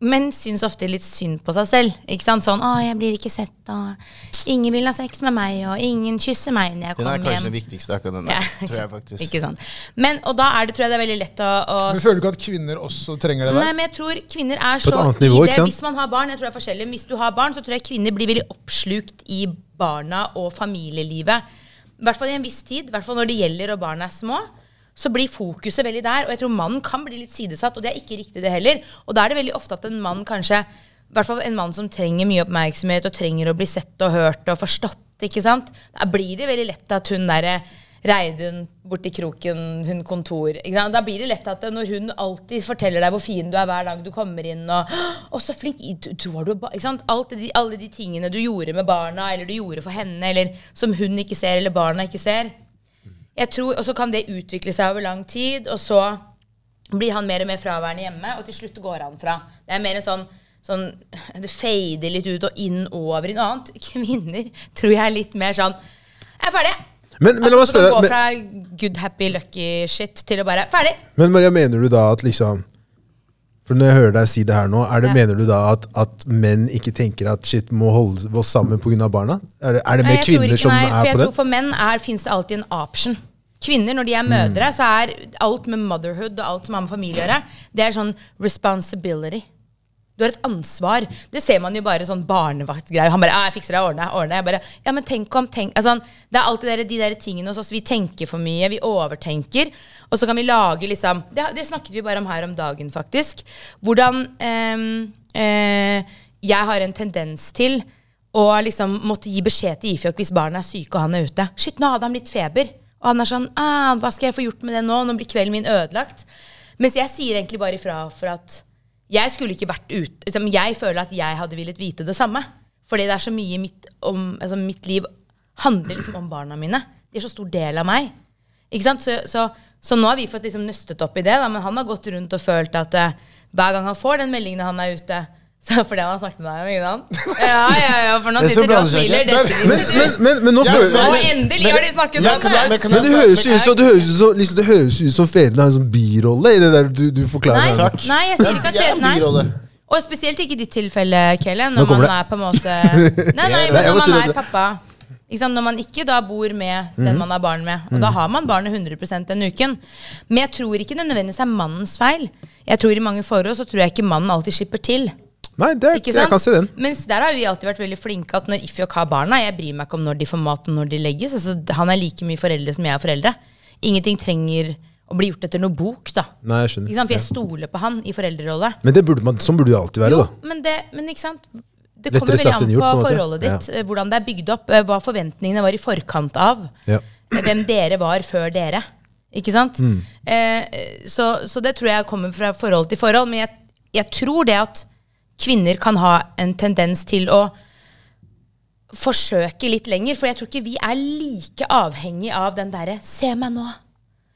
Menn syns ofte litt synd på seg selv. Ikke sant? Sånn 'Å, jeg blir ikke sett', og 'ingen vil ha sex med meg', og 'ingen kysser meg når jeg kommer hjem'. Den er kanskje hjem'. den viktigste akkurat den Ja, tror jeg faktisk. Ikke sant. Men, og da er det, tror jeg det er veldig lett å, å Men føler du ikke at kvinner også trenger det der? Nei, men jeg tror kvinner er På så et annet nivå, i ikke det sant? Hvis man har barn, jeg tror det er forskjellig Hvis du har barn, så tror jeg kvinner blir veldig oppslukt i barna og familielivet. I hvert fall i en viss tid. I hvert fall når det gjelder og barna er små. Så blir fokuset veldig der. Og jeg tror mannen kan bli litt sidesatt, og det er ikke riktig, det heller. Og da er det veldig ofte at en mann kanskje i hvert fall en mann som trenger mye oppmerksomhet og trenger å bli sett og hørt og forstått. ikke sant? Da blir det veldig lett at hun derre Reidun borti kroken, hun kontor. Da blir det lett at når hun alltid forteller deg hvor fin du er hver dag du kommer inn, og, og så flink du, du, er ba-» ikke sant? Alt de, Alle de tingene du gjorde med barna, eller du gjorde for henne, eller som hun ikke ser, eller barna ikke ser. Jeg tror, Og så kan det utvikle seg over lang tid, og så blir han mer og mer fraværende hjemme, og til slutt går han fra. Det er mer en sånn, sånn Det fader litt ut og inn over i noe annet. Kvinner tror jeg er litt mer sånn Jeg er ferdig. Men, men la meg Altså, spørre gå fra good, happy, lucky shit til å bare Ferdig. men Maria, mener du da at liksom For når jeg hører deg si det her nå, det, Ja. mener du da at, at menn ikke tenker at shit må holde oss sammen pga. barna? Er det, er det Nei, mer jeg kvinner ikke- som nei, er jeg på tror det? For menn fins det alltid en option. Kvinner, når de er mødre, så er alt med motherhood og alt som har med familie å gjøre, det er sånn responsibility. Du har et ansvar. Det ser man jo bare sånn barnevaktgreier. Han bare 'Jeg fikser det, ordner ordner. Jeg bare, ja, men tenk om tenk, altså, Det er alltid der, de der tingene hos oss. Vi tenker for mye, vi overtenker. Og så kan vi lage liksom Det, det snakket vi bare om her om dagen, faktisk. Hvordan eh, eh, jeg har en tendens til å liksom måtte gi beskjed til Ifjok hvis barnet er syke og han er ute. Shit, nå hadde han litt feber. Og han er sånn ah, 'Hva skal jeg få gjort med det nå? Nå blir kvelden min ødelagt.' Mens jeg sier egentlig bare ifra for at jeg skulle ikke vært ute liksom, Jeg føler at jeg hadde villet vite det samme. Fordi det er så mye mitt, om, altså, mitt liv handler liksom om barna mine. De er så stor del av meg. Ikke sant? Så, så, så nå har vi fått liksom nøstet opp i det. Da, men han har gått rundt og følt at eh, hver gang han får den meldingen han er ute Så det han har snakket med deg, ikke sant? Ja, ja, ja, for nå er sitter du og smiler. Men, men, men, men nå føler jeg Og endelig har de snakket om det! men det høres ut som, det høres ut som, liksom, det høres ut som fedrene har en sånn birolle i det der du, du forklarer. Nei, her. Takk. nei, jeg sier ikke at fedrene er. Og spesielt ikke i ditt tilfelle, Kelle, når man det. er på en måte Nei, nei, men når man er pappa. Ikke sant? Når man ikke da bor med den man har barn med. Og da har man barnet 100 den uken. Men jeg tror ikke det nødvendigvis er mannens feil. Jeg tror I mange forhold så tror jeg ikke mannen alltid slipper til. Nei, det, Ikke jeg kan se den. Mens der har vi alltid vært veldig flinke at når Ifjok har barna Jeg bryr meg ikke om når de får mat og når de legges. Altså, han er like mye foreldre som jeg er foreldre. Ingenting trenger å bli gjort etter noe bok. da Nei, jeg Ikke skjønner. For jeg stoler på han i foreldrerolle. Men det burde man, sånn burde det alltid være, Jo, da. men det, men ikke sant Det kommer veldig an på, gjort, på forholdet ditt. ja. Hvordan det er bygd opp, eh, hva forventningene var i forkant av. Ja. eh, Hvem dere var før dere. Ikke sant? Mm. Eh, så, så det tror jeg kommer fra forhold til forhold. Men jeg, jeg tror det at kvinner kan ha en tendens til å forsøke litt lenger. For jeg tror ikke vi er like avhengig av den derre 'se meg nå'.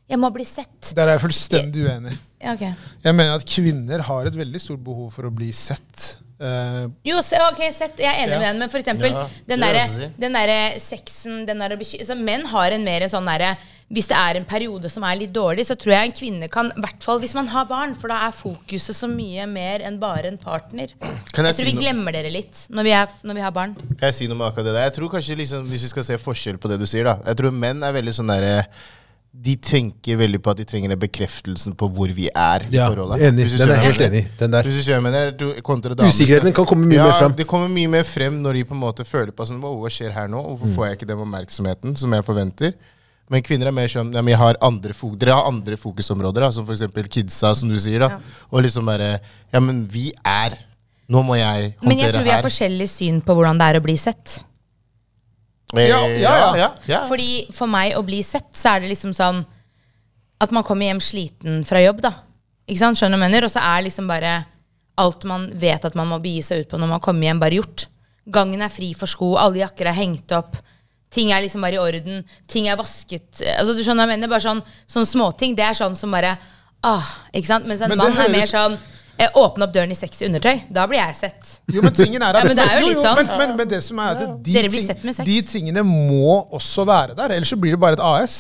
Jeg må bli sett. Der er jeg fullstendig uenig. Ja, ok. Jeg mener at kvinner har et veldig stort behov for å bli sett. Uh, Jo, se, ok, sett, jeg er enig Ja. med den, men for eksempel Ja, den derre den sexen den der, altså, Menn har en mer en sånn derre Hvis det er en periode som er litt dårlig, så tror jeg en kvinne kan I hvert fall hvis man har barn, for da er fokuset så mye mer enn bare en partner. Kan Jeg jeg tror si vi glemmer dere litt når vi, er, når vi har barn. Kan jeg si noe med akkurat det der? Jeg tror kanskje liksom, Hvis vi skal se forskjell på det du sier, da. Jeg tror menn er veldig sånn derre De tenker veldig på at de trenger den bekreftelsen på hvor vi er i Ja, forholdet. enig. Den er helt enig. Den der. Usikkerheten kan komme mye ja, mer frem. Det kommer mye mer frem når de på en måte føler på sånn hva skjer her nå? Hvorfor Mm. får jeg ikke den oppmerksomheten som jeg forventer? Men kvinner er mer sånn ja, men jeg har andre Dere har andre fokusområder, da, som f.eks. kidsa, som du sier. da Ja. Og liksom bare Ja, men vi er Nå må jeg håndtere her. Men jeg tror vi har her. forskjellig syn på hvordan det er å bli sett. Eh, Ja, ja, ja. ja, ja. Fordi For meg å bli sett, så er det liksom sånn at man kommer hjem sliten fra jobb, da. Ikke sant? Skjønner du mener? Og så er liksom bare alt man vet at man må begi seg ut på når man kommer hjem, bare gjort. Gangen er fri for sko, alle jakker er hengt opp. Ting er liksom bare i orden. Ting er vasket. Altså, du skjønner hva jeg mener? Bare sånn, sånne småting. Det er sånn som bare ah, Ikke sant? Mens en Men mann er mer sånn Åpne opp døren i sexy undertøy. Da blir jeg sett. Jo, men tingen er at Ja, men det er jo litt sånn. Men, men, men det som er at de, Dere blir ting, sett med sex. de tingene må også være der, ellers så blir det bare et AS.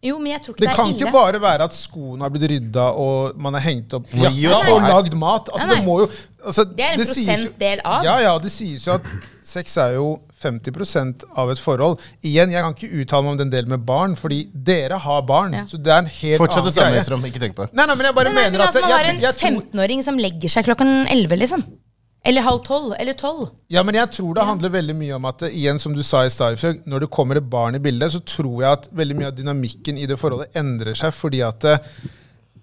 Jo, men jeg tror ikke Det det, kan ikke bare være at skoene har blitt rydda og man har hengt opp jakka og lagd mat. Altså, Nei, det må jo altså, Det er en prosentdel av. Ja, ja, det sies jo at sex er jo 50% av et forhold. Igjen, jeg kan ikke uttale meg om den delen med barn, fordi dere har barn. Ja. Så det er en helt Fortsett annen samme, greie. Estrom. Ikke tenk på det. Nei, nei, men jeg bare Nei, nei, mener men at man har en 15-åring som legger seg klokken 11, liksom. Eller halv tolv. Eller tolv. Ja, men jeg tror det handler veldig mye om at igjen som du sa i Starfjord, når det kommer et barn i bildet, så tror jeg at veldig mye av dynamikken i det forholdet endrer seg fordi at det,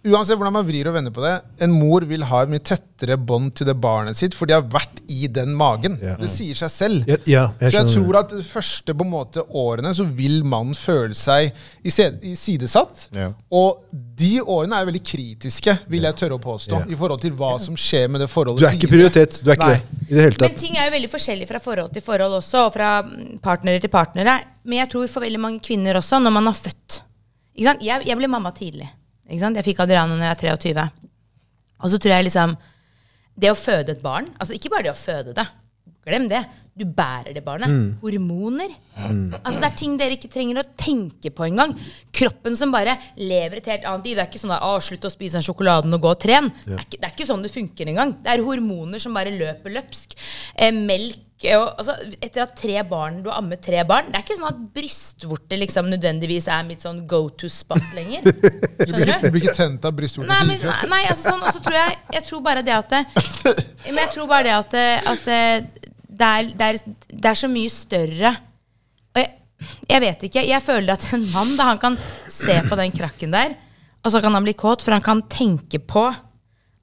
Uansett hvordan man vrir og vender på det, en mor vil ha et mye tettere bånd til det barnet sitt, for de har vært i den magen. Yeah. Det sier seg selv. Yeah, yeah, jeg så jeg tror at de første på en måte årene så vil mannen føle seg sidesatt. Og de årene er veldig kritiske, vil jeg tørre å påstå, i forhold til hva som skjer med det forholdet. Du er ikke prioritet. Du er ikke Nei. det. I det hele Men ting er jo veldig forskjellig fra forhold til forhold også, og fra partnere til partnere. Men jeg tror for veldig mange kvinner også, når man har født ikke sant? Jeg, jeg ble mamma tidlig. Jeg fikk Adriana når jeg var 23. Og så tror jeg liksom Det å føde et barn Altså ikke bare det å føde det. Glem det. Du bærer det barnet. Hormoner. Altså Det er ting dere ikke trenger å tenke på engang. Kroppen som bare lever et helt annet liv. Det er ikke sånn at, å, 'slutt å spise den sjokoladen og gå og tren'. Det, er ikke, det er ikke sånn det funker engang. Det er hormoner som bare løper løpsk. Eh, melk og, altså, Etter at tre barn, du har ammet tre barn Det er ikke sånn at brystvorter liksom nødvendigvis er mitt sånn go to spot lenger. Skjønner du? du blir ikke tent av brystvorter Nei, men, nei altså sånn, altså, så tror jeg Jeg tror bare det at det, Men jeg tror bare det at, at det, er, det, er, det er så mye større Og jeg, jeg vet ikke. Jeg føler at en mann da, han kan se på den krakken der, og så kan han bli kåt, for han kan tenke på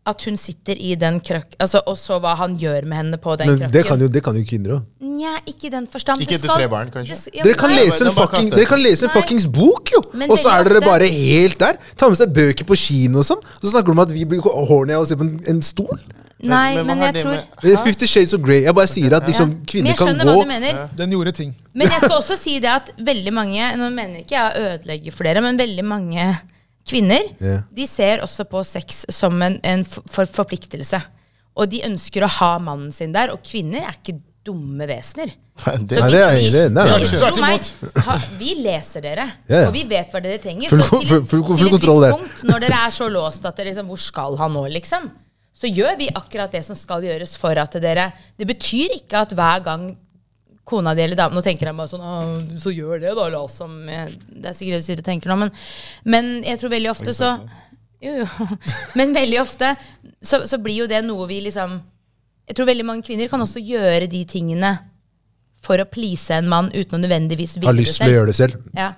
at hun sitter i den krakk... Altså, og så hva han gjør med henne på den Men krakken. det kan jo, det kan jo kvinner òg. Nja, ikke i den forstand. Ikke etter tre barn, kanskje? det ja, Dere kan nei. lese en fucking, dere kan lese en fuckings bok, jo! Men Og så er dere bare helt der. Ta med seg bøker på kino og sånn. Så snakker du om at vi blir horny av å se på en, en stol. Nei, Men- men jeg tror med- Det Fifty Shades of Grey. Jeg bare sier at liksom, Ja. Kvinner kan gå mener. Den gjorde ting. Men jeg skal også si det at veldig mange Nå mener ikke jeg å ødelegge for dere, men veldig mange kvinner yeah. De ser også på sex som en, en for, for forpliktelse. og de ønsker å ha mannen sin der. Og kvinner er ikke dumme vesener. Det, Så Nei, det er jeg enig nei, nei, nei. ha, Vi leser dere, Ja, ja. og vi vet hva dere trenger. Full full- full- full kontroll der. når dere er så låst at dere liksom, Hvor skal han nå, liksom? Så gjør vi akkurat det som skal gjøres for at dere Det betyr ikke at hver gang kona di eller damen Nå tenker jeg bare sånn «Ah, Så gjør det, da. La oss som Det er sikkert det du sitter og tenker nå, men, men jeg tror veldig ofte så Jo, jo. Men veldig ofte så, så blir jo det noe vi liksom Jeg tror veldig mange kvinner kan også gjøre de tingene for å please en mann uten å nødvendigvis ville Har lyst til å gjøre det selv. Ja.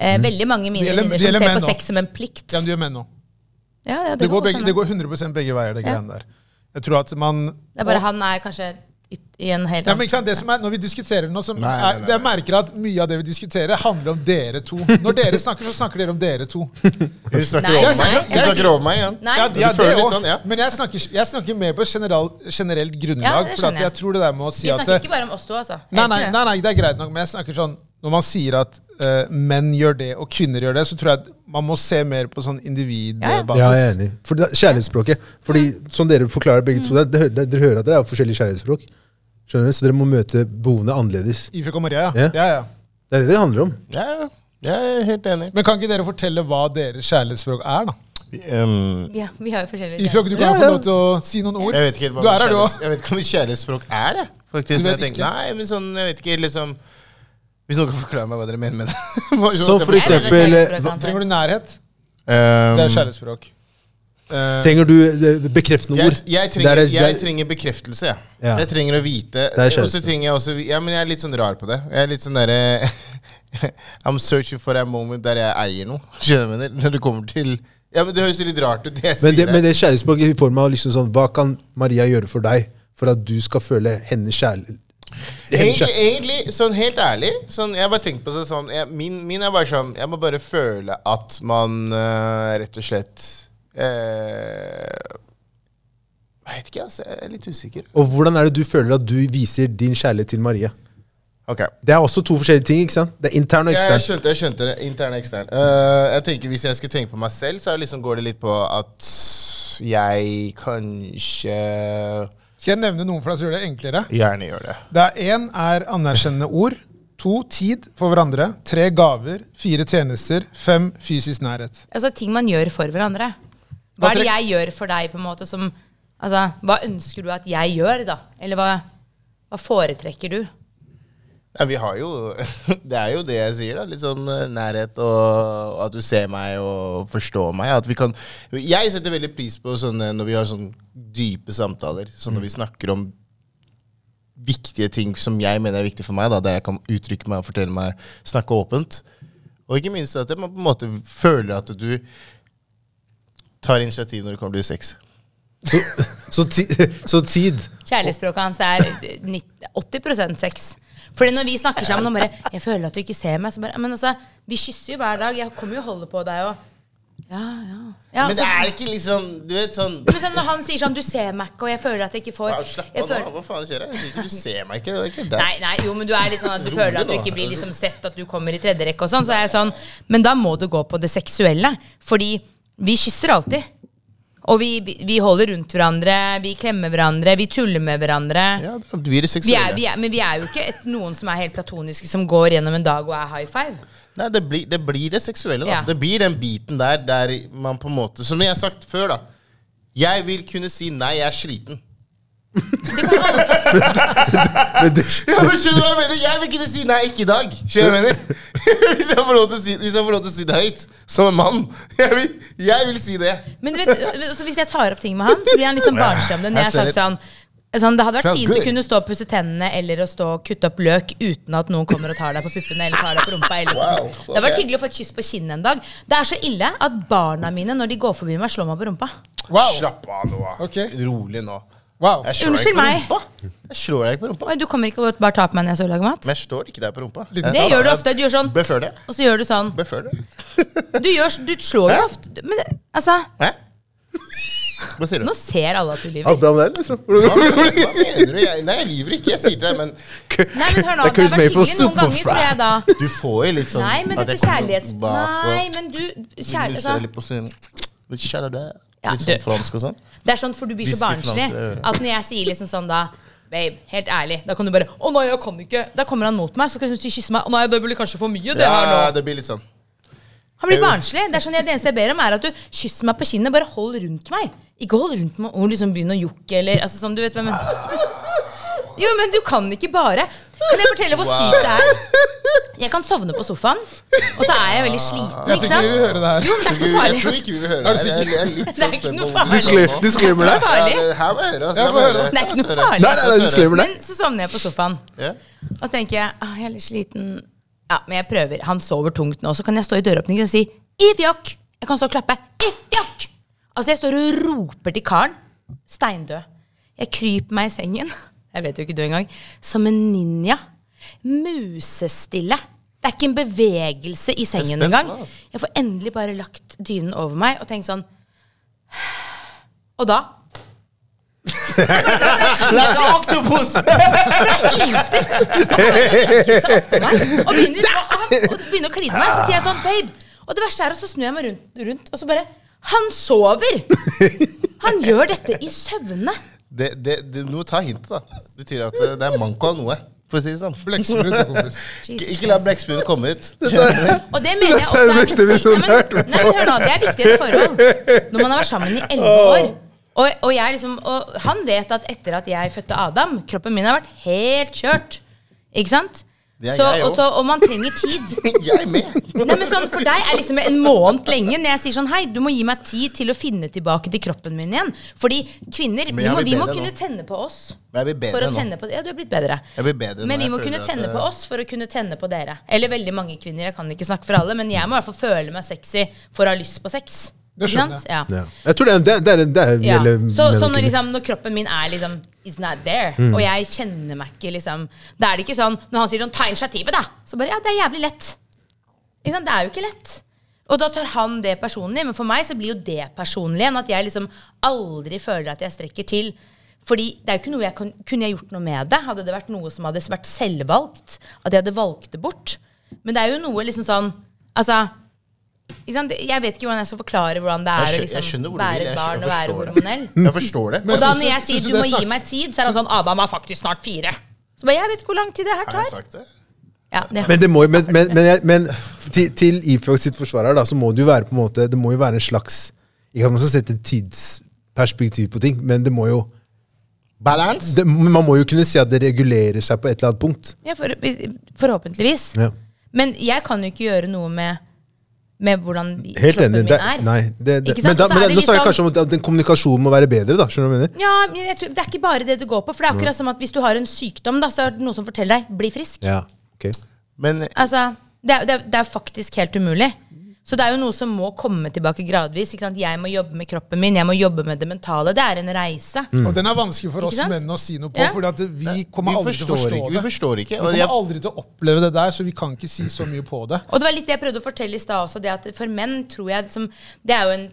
Eh, veldig mange mine Det venninner som ser på sex som en plikt. Ja, men det gjør menn nå. Ja, ja, det, Det går, begge, det går 100% begge veier, det Ja. greiene der. Jeg tror at man Det er bare han er kanskje i, en hel ja, men ikke sant, det som er, Når vi diskuterer nå, som Nei, nei, er, jeg merker at mye av det vi diskuterer, handler om dere to. Når dere snakker, så snakker dere om dere to. Du snakker Nei, over nei, meg. Hun snakker over meg igjen. Ja, Du ja, sånn, ja. Men jeg snakker, jeg snakker mer på general, generelt grunnlag. Ja, for at jeg tror det der med å si Vi at snakker det, ikke bare om oss to, altså. nei, nei, nei, nei, det er greit nok, men jeg snakker sånn Når man sier at eh, menn gjør det, og kvinner gjør det, så tror jeg at man må se mer på sånn Ja, ja. individbasis. Ja, jeg er enig. For det er kjærlighetsspråket. Fordi, som dere forklarer begge to, det, det, dere hører at dere er forskjellige kjærlighetsspråk. Skjønner du? Så dere må møte behovene annerledes. Ifrik og Maria, ja. Ja. ja, ja. Det er det det handler om. Ja, jeg er helt enig. Men kan ikke dere fortelle hva deres kjærlighetsspråk er, da? Um, Ja, vi har jo forskjellige Ifjok, du kan Ja, få ja. lov til å si noen ord. jeg vet ikke helt hva mitt kjærlighetsspråk er, jeg. Faktisk, men jeg tenker, nei, men sånn, jeg vet ikke liksom Hvis noen kan forklare meg hva dere mener med det. Så for eksempel eh, kjærlighetsspråk Trenger du nærhet? Um, Det er kjærlighetsspråk. Uh, Trenger du eh, bekreftende ord? Jeg, jeg, trenger, er- er- jeg trenger bekreftelse. jeg. Ja. Jeg trenger å vite. er Og så trenger jeg også Ja, men jeg er litt sånn rar på det. Jeg er litt sånn derre I'm searching for a moment der jeg eier noe. Skjønner du hva jeg mener? Når det kommer til Ja, men Det høres litt rart ut, det jeg Men det, sier. men det det kjærlighetsspråket i form av liksom sånn Hva kan Maria gjøre for deg for at du skal føle hennes kjærlighet? Egentlig, egentlig, sånn helt ærlig sånn, Jeg har bare tenkt på det sånn jeg, min, min er bare sånn Jeg må bare føle at man uh, rett og slett uh, Jeg vet ikke, altså. Jeg er litt usikker. Og hvordan er det du føler at du viser din kjærlighet til Maria? Okay. Det er også to forskjellige ting. ikke sant? Det er intern og Ja, jeg ekstern. skjønte, jeg skjønte det. Intern og ekstern. Uh, jeg tenker Hvis jeg skal tenke på meg selv, så liksom går det litt på at jeg kanskje Skal jeg nevne noen for deg som gjør det enklere? gjerne gjør det. Det er Én er anerkjennende ord. To tid for hverandre. Tre gaver. Fire tjenester. Fem fysisk nærhet. Altså ting man gjør for hverandre. Hva Hva er det jeg gjør for deg, på en måte, som Altså, hva ønsker du at jeg gjør, da? Eller hva, hva foretrekker du? Ja, vi har jo Det er jo det jeg sier, da. Litt sånn eh, nærhet og, og at du ser meg og forstår meg. At vi kan Jeg setter veldig pris på sånne når vi har sånne dype samtaler. Sånn når vi snakker om viktige ting som jeg mener er viktig for meg, da, der jeg kan uttrykke meg og fortelle meg, snakke åpent. Og ikke minst at man på en måte føler at du tar initiativ når det kommer til sex. Så, så, ti, så tid Kjærlighetsspråket hans er 90 80% sex. Fordi når vi snakker sammen og bare 'Jeg føler at du ikke ser meg', så bare Men altså, vi kysser jo hver dag. Jeg kommer jo og holder på deg og Ja, ja. ja Men det altså, er ikke liksom Du vet sånn men sånn når han sier sånn 'Du ser meg ikke', og jeg føler at jeg ikke får ja, Slapp av nå. føler, Hva faen skjer jeg? Jeg sier ikke du ser meg ikke. Det var ikke det. Nei, nei, jo, men du er litt sånn at du Rolig føler at du nå. ikke blir liksom sett, at du kommer i tredje rekke og sånn. Så er jeg sånn Men da må du gå på det seksuelle. Fordi vi kysser alltid. Og vi, vi, holder rundt hverandre, vi klemmer hverandre, vi tuller med hverandre. Ja, det blir det Vi er, seksuelle. vi er, men vi er jo ikke et, noen som er helt platoniske, som går gjennom en dag og er high five. Nei, det blir, det blir det seksuelle, da. Ja. Det blir den biten der der man på en måte Som jeg har sagt før, da. Jeg vil kunne si nei, jeg er sliten. Men det, Ja, men skjønner du hva jeg mener? Jeg vil kunne si nei, ikke i dag. Skjønner du hva jeg mener? Hvis jeg får lov til å si, hvis jeg får lov til å si det høyt, som en mann. Jeg vil, jeg vil si det. Men du vet, altså hvis jeg tar opp ting med han, så blir han liksom barnslig om det. Når jeg har sagt sånn Sånn, det hadde vært Felt fint å good. kunne stå og pusse tennene eller å stå og kutte opp løk uten at noen kommer og tar deg på puppene eller tar deg på rumpa. Eller Wow, det hadde vært ok. hyggelig å få et kyss på kinnet en dag. Det er så ille at barna mine, når de går forbi meg, slår meg på rumpa. Wow! Slapp av nå. Ok. Rolig nå. Wow. Jeg slår deg Unnskyld meg. Jeg slår deg ikke på rumpa. Oi, du kommer ikke og bare tar på meg når jeg står og lager mat? Men jeg står ikke der på rumpa. Litt. Det gjør du ofte. Du gjør sånn, Bør før det. og så gjør du sånn. Bør før det. Du, gjør, du slår jo ofte Men det, altså, Hæ? Hva sier du? nå ser alle at du alt lyver. bra med deg? Liksom? Hva, hva mener du? Jeg, nei, jeg lyver ikke. Jeg sier til deg, men Nei, men hør nå, Det det har vært hyggelig noen ganger, tror jeg da. du får jo litt sånn Nei, men at dette jeg kommer kjærlighets... bak og- Nei, men du Kjærlighet, kjærlighet, altså. litt på siden. Litt kjærlighet der. Ja, Litt sånn fransk og sånn? Det er sånn, for du blir så barnslig at når jeg sier liksom sånn da Babe, helt ærlig. Da kan du bare 'Å nei, jeg kan ikke'. Da kommer han mot meg, så skal han kysse meg. 'Å nei, det blir kanskje for mye', det her Ja, nå. det blir litt sånn. Han blir barnslig. Det er sånn, jeg, det eneste jeg ber om, er at du kysser meg på kinnet. Bare hold rundt meg. Ikke hold rundt meg og liksom begynn å jokke eller altså, sånn, du vet hvem Jo, men du kan ikke bare. Kan jeg fortelle hvor sykt det er? Jeg kan sovne på sofaen, og så er jeg veldig sliten. Jeg ikke tror ikke vi vil høre det her. Jo, men det er ikke Jeg farlig. tror ikke vi vil høre Er det. Jeg, er litt Det er sånn ikke spent noe på hvor farlig. Disclaimer, disclaimer Det der. er. Ja, det her må jeg høre. Altså. Jeg Jeg må høre. høre. Det er ikke noe farlig. Nei, nei, nei, disclaimer der. Men så sovner jeg på sofaen. Og så tenker jeg ah, jeg er litt sliten. Ja, men jeg prøver. Han sover tungt nå. Så kan jeg stå i døråpningen og si Ifjokk! Jeg kan stå og klappe. Ifjokk! Altså, jeg står og roper til karen. Steindød. Jeg kryper meg i sengen. Jeg vet jo ikke du engang. Som en ninja. Musestille. Det er ikke en bevegelse i sengen engang. Jeg får endelig bare lagt dynen over meg og tenkt sånn Og da liksom, å- og begynner å kline meg. Så sier jeg sånn, babe. Og det verste er, at så snur jeg meg rundt, rundt og så bare Han sover! Han gjør dette i søvne. Det, det, det, nå ta hintet, da. Det betyr at det, det er manko av noe. For å si det sånn. Blekksprut, kompis. Ikke, la blekkspruten komme ut. Og det mener jeg er også er viktig. Nei, men, nei, hør nå, det er viktig i et forhold. Når man har vært sammen i elleve år. Og, og, jeg liksom, og han vet at etter at jeg fødte Adam, kroppen min har vært helt kjørt. Ikke sant? Det er Så, jeg og, også. og man trenger tid. Jeg med! Nei, men sånn, For deg er liksom en måned lenge. Når jeg sier sånn Hei, du må gi meg tid til å finne tilbake til kroppen min igjen. Fordi kvinner, vi må, vi må kunne nå. tenne på oss. Men jeg blir For bedre å nå. tenne på Ja, du er blitt bedre. Bedre Men vi må kunne tenne at, på oss for å kunne tenne på dere. Eller veldig mange kvinner. Jeg kan ikke snakke for alle, men jeg må i hvert fall føle meg sexy for å ha lyst på sex. Det skjønner jeg. Ja. Ja. Jeg tror det, er- det, er- det, er- det er Ja. Så, så når, liksom, når kroppen min er liksom is not there, Mm. og jeg kjenner meg ikke liksom Da er det ikke sånn Når han sier sånn 'ta initiativet', da, så bare ja, det er jævlig lett. Liksom. Det er jo ikke lett. Og da tar han det personlig, men for meg så blir jo det personlig igjen. At jeg liksom aldri føler at jeg strekker til. Fordi det er jo ikke noe jeg kan, Kunne jeg gjort noe med det? Hadde det vært noe som hadde vært selvvalgt? At jeg hadde valgt det bort? Men det er jo noe liksom sånn Altså? Jeg vet ikke hvordan jeg skal forklare hvordan det er å liksom, være et barn og være hormonell. Jeg forstår det. Og da når jeg sier du må gi meg tid, så er det sånn Adam er faktisk snart fire. Så bare, jeg vet ikke hvor lang tid det her Har jeg tar. sagt det? Ja, det. Men, det må, jo- men, men, men, jeg- men til, til Ifjok sitt forsvar her, da, så må det jo være på en måte Det må jo være en slags Ikke at man skal sette tidsperspektiv på ting, men det må jo Balance? det, Man må jo kunne si at det regulerer seg på et eller annet punkt. Ja, for, forhåpentligvis. Ja. Men jeg kan jo ikke gjøre noe med, med hvordan Helt kroppen enig. min Det, er. nei, det, det, Ikke sant? men da, men er det nå sa jeg sånn- kanskje om at den kommunikasjonen må være bedre. da, skjønner du hva jeg mener? Ja, men jeg tror, Det er ikke bare det det går på. For det er akkurat som at hvis du har en sykdom, da, så er det noe som forteller deg 'bli frisk'. Ja, ok. Men Altså, det er, det, er, det er faktisk helt umulig. Så det er jo noe som må komme tilbake gradvis. Ikke sant? Jeg må jobbe med kroppen min, jeg må jobbe med det mentale. Det er en reise. Og den er vanskelig for oss menn å si noe på, Ja. for vi kommer vi aldri til å forstå ikke. det. Vi forstår ikke. Vi kommer aldri til å oppleve det der, så vi kan ikke si så mye på det. Og det var litt det jeg prøvde å fortelle i stad også. Det at for menn tror jeg som, Det er jo en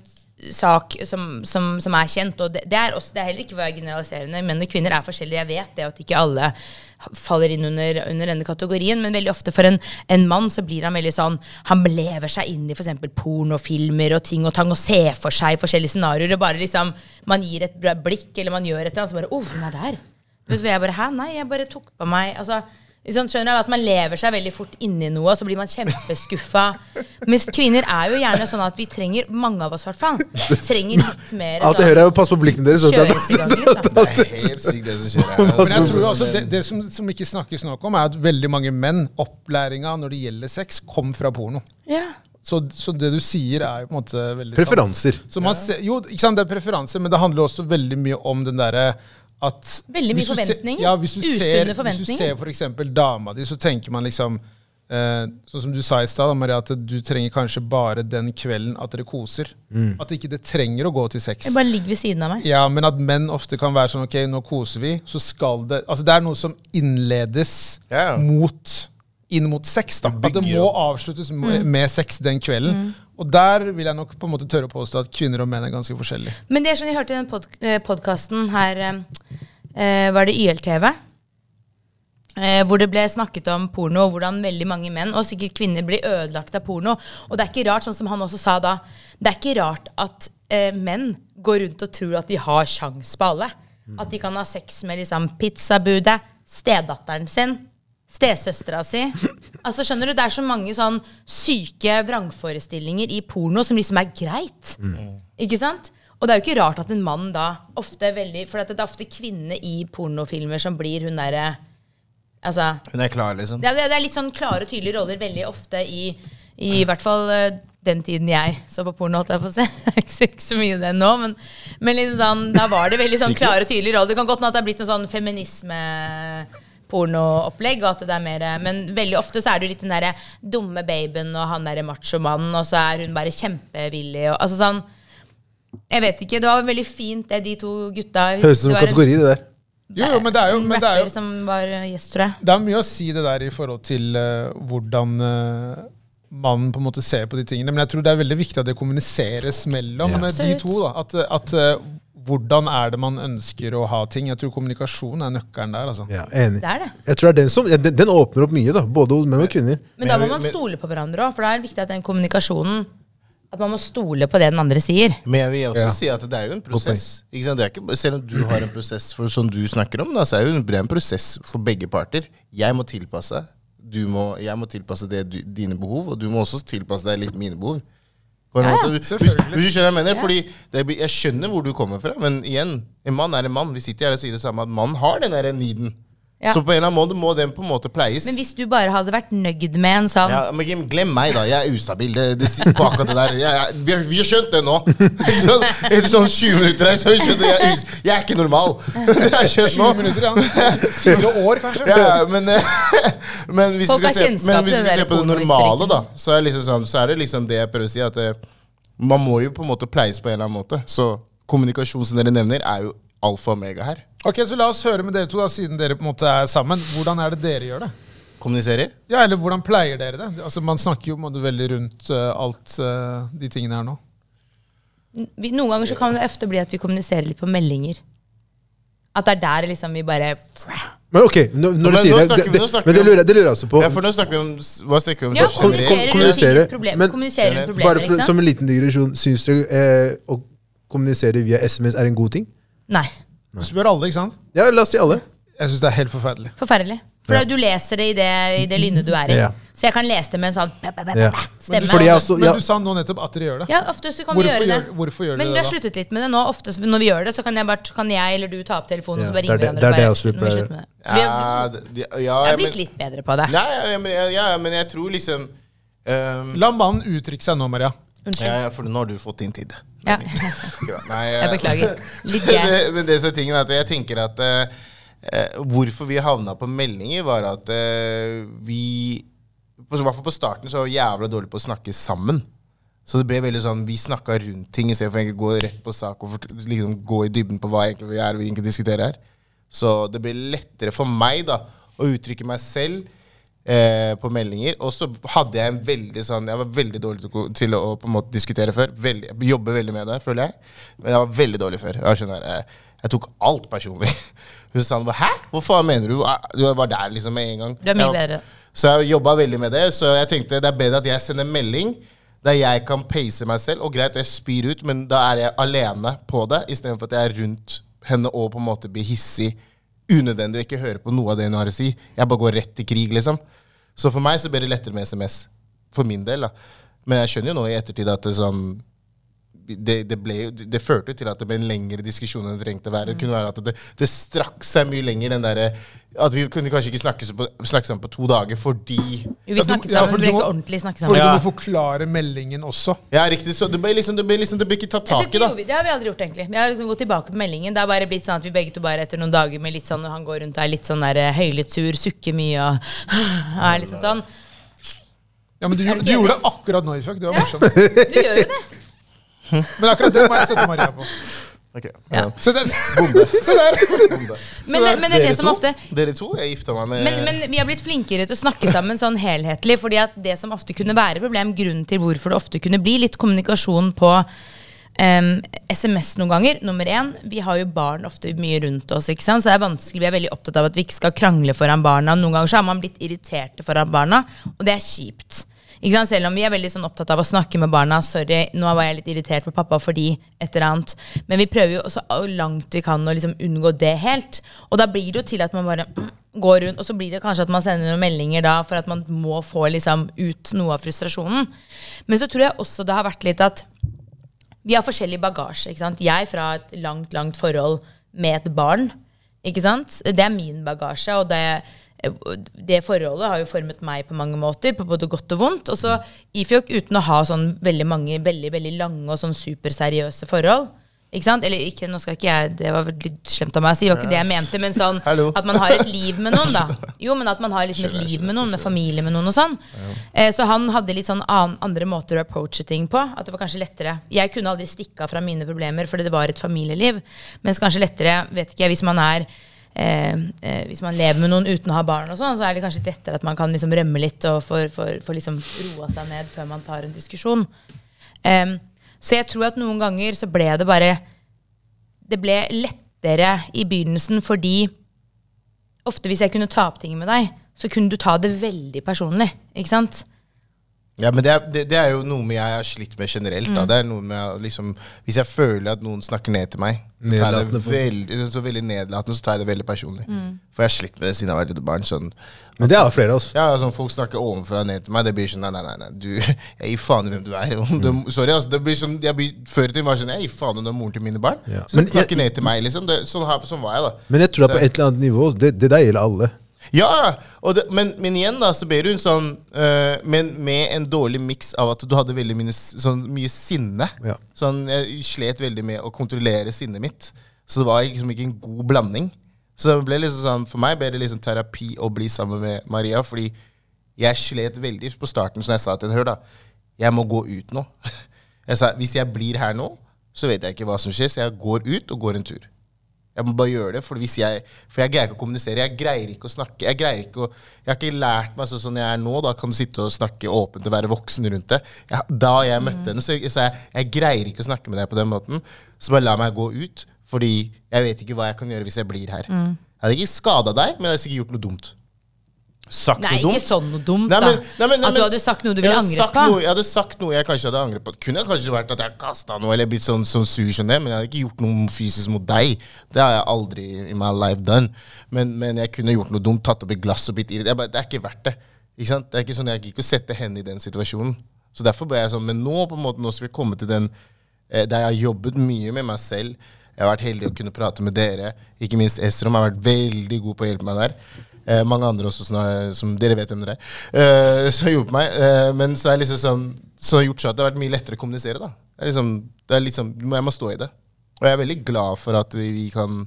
sak som, som, som er kjent, og det, det, er også, det er heller ikke for generaliserende. Menn og kvinner er forskjellige. Jeg vet det, at ikke alle faller inn under, under denne kategorien. Men veldig ofte for en, en mann så blir han veldig sånn Han lever seg inn i f.eks. pornofilmer og ting og tang og ser for seg forskjellige scenarioer. Og bare liksom Man gir et blikk, eller man gjør et eller annet, så bare Å, hun er der. men så vil jeg bare, Hæ? Nei, jeg bare tok på meg altså, sånn, Skjønner jeg, at man lever seg veldig fort inni noe, og så blir man kjempeskuffa. Mens kvinner er jo gjerne sånn at vi trenger, mange av oss i hvert fall, trenger litt mer Alt jeg hører, er å passe på blikkene deres. så det er- er helt sykt, det som skjer her. Men jeg tror også det, det som, som ikke snakkes nok om, er at veldig mange menn, opplæringa når det gjelder sex, kom fra porno. Ja. Så, så det du sier, er jo på en måte veldig Preferanser. sant. Så man jo, ikke sant, det er preferanser, men det handler også veldig mye om den derre at Veldig mye forventninger. Ja, hvis du Usunne ser, hvis du ser eksempel dama di, så tenker man liksom eh, Sånn som du sa i stad, Maria, at du trenger kanskje bare den kvelden at dere koser. At ikke det trenger å gå til sex. Jeg bare ligger ved siden av meg. Ja, men at menn ofte kan være sånn Ok, nå koser vi, så skal det Altså, det er noe som innledes yeah. mot inn mot sex. da. At det må avsluttes med, med sex den kvelden. Og der vil jeg nok på en måte tørre å påstå at kvinner og menn er ganske forskjellige. Men det er sånn jeg hørte i den pod podkasten her eh, eh, Var det YLTV? Eh, hvor det ble snakket om porno, og hvordan veldig mange menn, og sikkert kvinner, blir ødelagt av porno. Og det er ikke rart, sånn som han også sa da, det er ikke rart at eh, menn går rundt og tror at de har sjans på alle. At de kan ha sex med liksom pizzabudet, stedatteren sin, stesøstera si. Altså skjønner du, Det er så mange sånn syke vrangforestillinger i porno som liksom er greit. Ikke sant? Og det er jo ikke rart at en mann da ofte er veldig For det er ofte kvinner i pornofilmer som blir hun derre Altså Hun er klar, liksom. det er, det er litt sånn klare og tydelige roller veldig ofte i i hvert fall eh, den tiden jeg så på porno, holdt jeg på å se. Ikke så mye det nå, men, men liksom sånn, da var det veldig sånn klare og tydelige roller. Det kan godt hende at det er blitt noe sånn feminisme-pornoopplegg, og at det er mer Men veldig ofte så er det jo litt den derre dumme babyen og han derre machomannen, og så er hun bare kjempevillig og altså sånn Jeg vet ikke. Det var veldig fint, det de to gutta Høres ut som en kategori, det der. Jo, jo, men det er jo, men det er jo som var gjest, tror jeg. Det er mye å si det der i forhold til uh, hvordan uh, mannen på en måte ser på de tingene. Men jeg tror det er veldig viktig at det kommuniseres mellom Ja. de to. da. At, at eh, hvordan er det man ønsker å ha ting? Jeg tror kommunikasjon er nøkkelen der. altså. Ja, enig. Det er det. Jeg tror det er den som, ja, den, den åpner opp mye, da, både hos menn og kvinner. Men da må man stole på hverandre òg, for det er viktig at den kommunikasjonen At man må stole på det den andre sier. Men jeg vil også Ja. si at det er jo en prosess. Ikke sant? Det er ikke, selv om du har en prosess for, som du snakker om, da, så er jo det en prosess for begge parter. Jeg må tilpasse. Du må, jeg må tilpasse det du, dine behov, og du må også tilpasse deg litt mine behov. På en Ja, ja. måte. Hvis, hvis du skjønner hva jeg mener? Fordi det, Jeg skjønner hvor du kommer fra, men igjen, en mann er en mann. Vi sitter her og sier det samme, at mannen har den der needen. Ja. Så på en eller annen måte må den på en måte pleies. Men hvis du bare hadde vært nøyd med en sånn Ja, men glem- meg, da. Jeg er ustabil. Det, det på akkurat det der. Jeg, jeg, vi, har, vi har skjønt det nå. Etter sånn 20 minutter her, så har vi skjønt det. Jeg, er us- jeg er ikke normal. Det har jeg skjønt nå. 20 minutter, ja. Fire år, kanskje. Ja, men, eh, men hvis Folk vi har skal se, kjennskap men hvis vi den skal se på det normale, da, så er, det liksom sånn, så er det liksom det jeg prøver å si, at det, man må jo på en måte pleies på en eller annen måte. Så kommunikasjon som dere nevner, er jo alfa og omega her. Ok, så La oss høre med dere to, da, siden dere på en måte er sammen. Hvordan er det dere gjør det? Kommuniserer? Ja, Eller hvordan pleier dere det? Altså, Man snakker jo måte veldig rundt uh, alt uh, de tingene her nå. vi, Noen ganger så kan det ofte bli at vi kommuniserer litt på meldinger. At det er der liksom vi bare Men ok, når, når Men du sier det, det, det Men det lurer, det lurer jeg også på. Ja, for nå snakker vi om Hva snakker vi om? Ja, kommuniserer kom- generelt? kommunisere, problem, men- kommunisere rundt Bare for, ikke som en liten digresjon, syns dere eh, å kommunisere via SMS er en god ting? Nei. Du spør alle, ikke sant? Ja, la oss si alle. Jeg syns det er helt forferdelig. Forferdelig. For Ja. du leser det i det, i det lynnet du er i. Ja. Så jeg kan lese det med en sånn Ja. stemme. Men du, også, Men du sa nå nettopp at dere gjør det. Ja, ofte så kan Hvorfor vi gjøre det. gjør- hvorfor gjør Men vi har sluttet litt med det nå. Ofte når vi gjør det, så kan jeg, bare, kan jeg eller du ta opp telefonen og så bare ringe det- hverandre. det er det bare, også "Nå vi pleier det." Ja, det- det- ja, jeg har men- blitt litt bedre på det. Nei, ja, men, ja, ja, men jeg tror liksom um, La mannen uttrykke seg nå, Maria. Unnskyld. ja, ja, For nå har du fått din tid. Ja. Nei, Jeg beklager. Litt Men men det som er tingen er at jeg tenker at eh, eh, Hvorfor vi havna på meldinger, var at eh, vi på, I hvert fall på starten så var vi jævla dårlige på å snakke sammen. Så det ble veldig sånn, Vi snakka rundt ting istedenfor å gå rett på sak og liksom gå i dybden på hva egentlig vi er vi egentlig diskuterer her. Så det ble lettere for meg da å uttrykke meg selv eh, på meldinger. Og så hadde jeg en veldig sånn Jeg var veldig dårlig til, å- på en måte diskutere før. Veldig, jeg jobber veldig med det, føler jeg. Men jeg var veldig dårlig før. Jeg, sånn eh, jeg tok alt personlig. Hun sa bare, 'hæ? Hva faen mener du?' Ah, Du var der liksom med en gang. Du er mye bedre. Så jeg jobba veldig med det. Så jeg tenkte det er bedre at jeg sender melding der jeg kan pace meg selv. Og greit, jeg spyr ut, men da er jeg alene på det, istedenfor at jeg er rundt henne og på en måte blir hissig. Unødvendig å ikke høre på noe av det hun har å si. Jeg bare går rett til krig, liksom. Så for meg så blir det lettere med SMS. For min del, da. Men jeg skjønner jo nå i ettertid at det sånn det, det, ble, det førte jo til at det ble en lengre diskusjon enn det trengte å være. Det kunne være at det, det strakk seg mye lenger, den derre At vi kunne kanskje ikke snakke, på, snakke sammen på to dager fordi Jo, vi Ja, snakket ja, sammen, for men vi ble ikke ordentlig snakket Fordi sammen. Ja. du må forklare meldingen også. Ja, riktig. Så det ble liksom Det ble, liksom, det ble ikke tatt tak i, da. det har vi aldri gjort, egentlig. Vi har liksom gått tilbake på meldingen. Det har bare blitt sånn at vi begge to bare etter noen dager med litt sånn når han går rundt og er litt sånn der eh, høylytt sur, sukker mye og er liksom sånn. Ja, men Du, du gjorde det akkurat nå, Ifjok. Det var Ja. Du gjør jo det. Men akkurat det må jeg støtte Maria på. Okay. Ja. ja. Se, det, så der! Bombe. Men, men det er Dere det som to? ofte Dere to? er gifta meg med men, men vi har blitt flinkere til å snakke sammen sånn helhetlig. fordi at det som ofte kunne være problem, grunnen til hvorfor det ofte kunne bli litt kommunikasjon på um, SMS noen ganger Nummer én, vi har jo barn ofte mye rundt oss. ikke sant? Så det er vanskelig, Vi er veldig opptatt av at vi ikke skal krangle foran barna. Noen ganger så har man blitt irriterte foran barna, og det er kjipt. Selv om vi er veldig sånn opptatt av å snakke med barna. Sorry, nå var jeg litt irritert på pappa fordi et eller annet. Men vi prøver jo så langt vi kan å liksom unngå det helt. Og da blir det jo til at man bare mm, går rundt, og så blir det kanskje at man sender noen meldinger da for at man må få liksom ut noe av frustrasjonen. Men så tror jeg også det har vært litt at vi har forskjellig bagasje. ikke sant? Jeg fra et langt, langt forhold med et barn. ikke sant? Det er min bagasje, og det, det forholdet har jo formet meg på mange måter, på både godt og vondt. Og så Ifjok, uten å ha sånn veldig mange veldig, veldig lange og sånn superseriøse forhold, ikke sant? Eller ikke, nå skal ikke jeg, Det var litt slemt av meg å si, det var ikke det jeg mente. Men sånn at man har et liv med noen, da. Jo, men at man har liksom et liv med noen, med familie med noen og sånn. Eh, så han hadde litt sånn an, andre måter å approache ting på. At det var kanskje lettere. Jeg kunne aldri stikke av fra mine problemer fordi det var et familieliv. Mens kanskje lettere, vet ikke jeg, hvis man er Eh, eh, hvis man lever med noen uten å ha barn, og sånn, så er det kanskje lettere at man kan liksom rømme litt og få liksom roa seg ned før man tar en diskusjon. Um, så jeg tror at noen ganger så ble det bare Det ble lettere i begynnelsen fordi ofte hvis jeg kunne ta opp ting med deg, så kunne du ta det veldig personlig. Ikke sant? Ja, men det er, det, det er jo noe jeg har slitt med generelt. Mm. Da. Det er noe med liksom, Hvis jeg føler at noen snakker ned til meg, så tar jeg det veldig, så veldig nedlatende, så tar jeg det veldig personlig. Mm. For jeg har slitt med det siden jeg var lite barn. Sånn, Men det er flere av oss. ja, sånn Folk snakker ovenfra og ned til meg. Det blir sånn Nei, nei, nei, nei du, jeg gir faen i hvem du er. Mm. du, sorry, altså. Det blir sånn, jeg blir, før i tiden var det sånn Jeg gir faen om du er moren til mine barn. Ja. Så Men snakker jeg- ned til meg, liksom. Det, sånn, sånn var jeg, da. Men jeg tror at Så- på et eller annet nivå Det, det der gjelder alle. Ja, det, men, men igjen da, så ber hun sånn uh, Men med en dårlig miks av at du hadde veldig mye, sånn, mye sinne. Ja. Sånn, Jeg slet veldig med å kontrollere sinnet mitt. Så det var liksom ikke en god blanding. Så det ble liksom sånn, for meg ble det liksom terapi å bli sammen med Maria, fordi jeg slet veldig på starten, som jeg sa til henne. Hør, da. Jeg må gå ut nå. Jeg sa hvis jeg blir her nå, så vet jeg ikke hva som skjer, så jeg går ut og går en tur. Jeg må bare gjøre det, for, hvis jeg, for jeg greier ikke å kommunisere. Jeg greier ikke å snakke. Jeg ikke å, jeg har ikke lært meg sånn som jeg er nå. Da kan du sitte og snakke åpent og være voksen rundt det. Jeg, da jeg møtte henne, så sa jeg jeg greier ikke å snakke med deg på den måten. Så bare la meg gå ut, fordi jeg vet ikke hva jeg kan gjøre hvis jeg blir her. Jeg hadde ikke skada deg, men jeg hadde sikkert gjort noe dumt. Sagt Nei, noe dumt. ikke sånn noe dumt, Nei, men- nei, men- nei, at du hadde sagt noe du ville angret på. Noe, jeg hadde sagt noe jeg kanskje hadde angret på. Kunne kanskje vært at jeg kasta noe eller blitt sånn, sånn sur som det, men jeg hadde ikke gjort noe fysisk mot deg. Det har jeg aldri i my life done. Men, men jeg kunne gjort noe dumt, tatt opp et glass og blitt irritert. Det er ikke verdt det. Ikke sant? Det er ikke sånn, Jeg gikk og sette henne i den situasjonen. Så derfor ble jeg sånn, Men nå på en måte, nå skal vi komme til den eh, der jeg har jobbet mye med meg selv. Jeg har vært heldig å kunne prate med dere. Ikke minst Esrom har vært veldig god på å hjelpe meg der. Eh, mange andre også, som, som dere vet hvem dere er, eh, som har hjulpet meg. Eh, men så er det liksom sånn, så har gjort så at det har vært mye lettere å kommunisere. da. Det er liksom, det er liksom, Jeg må stå i det. Og jeg er veldig glad for at vi, vi kan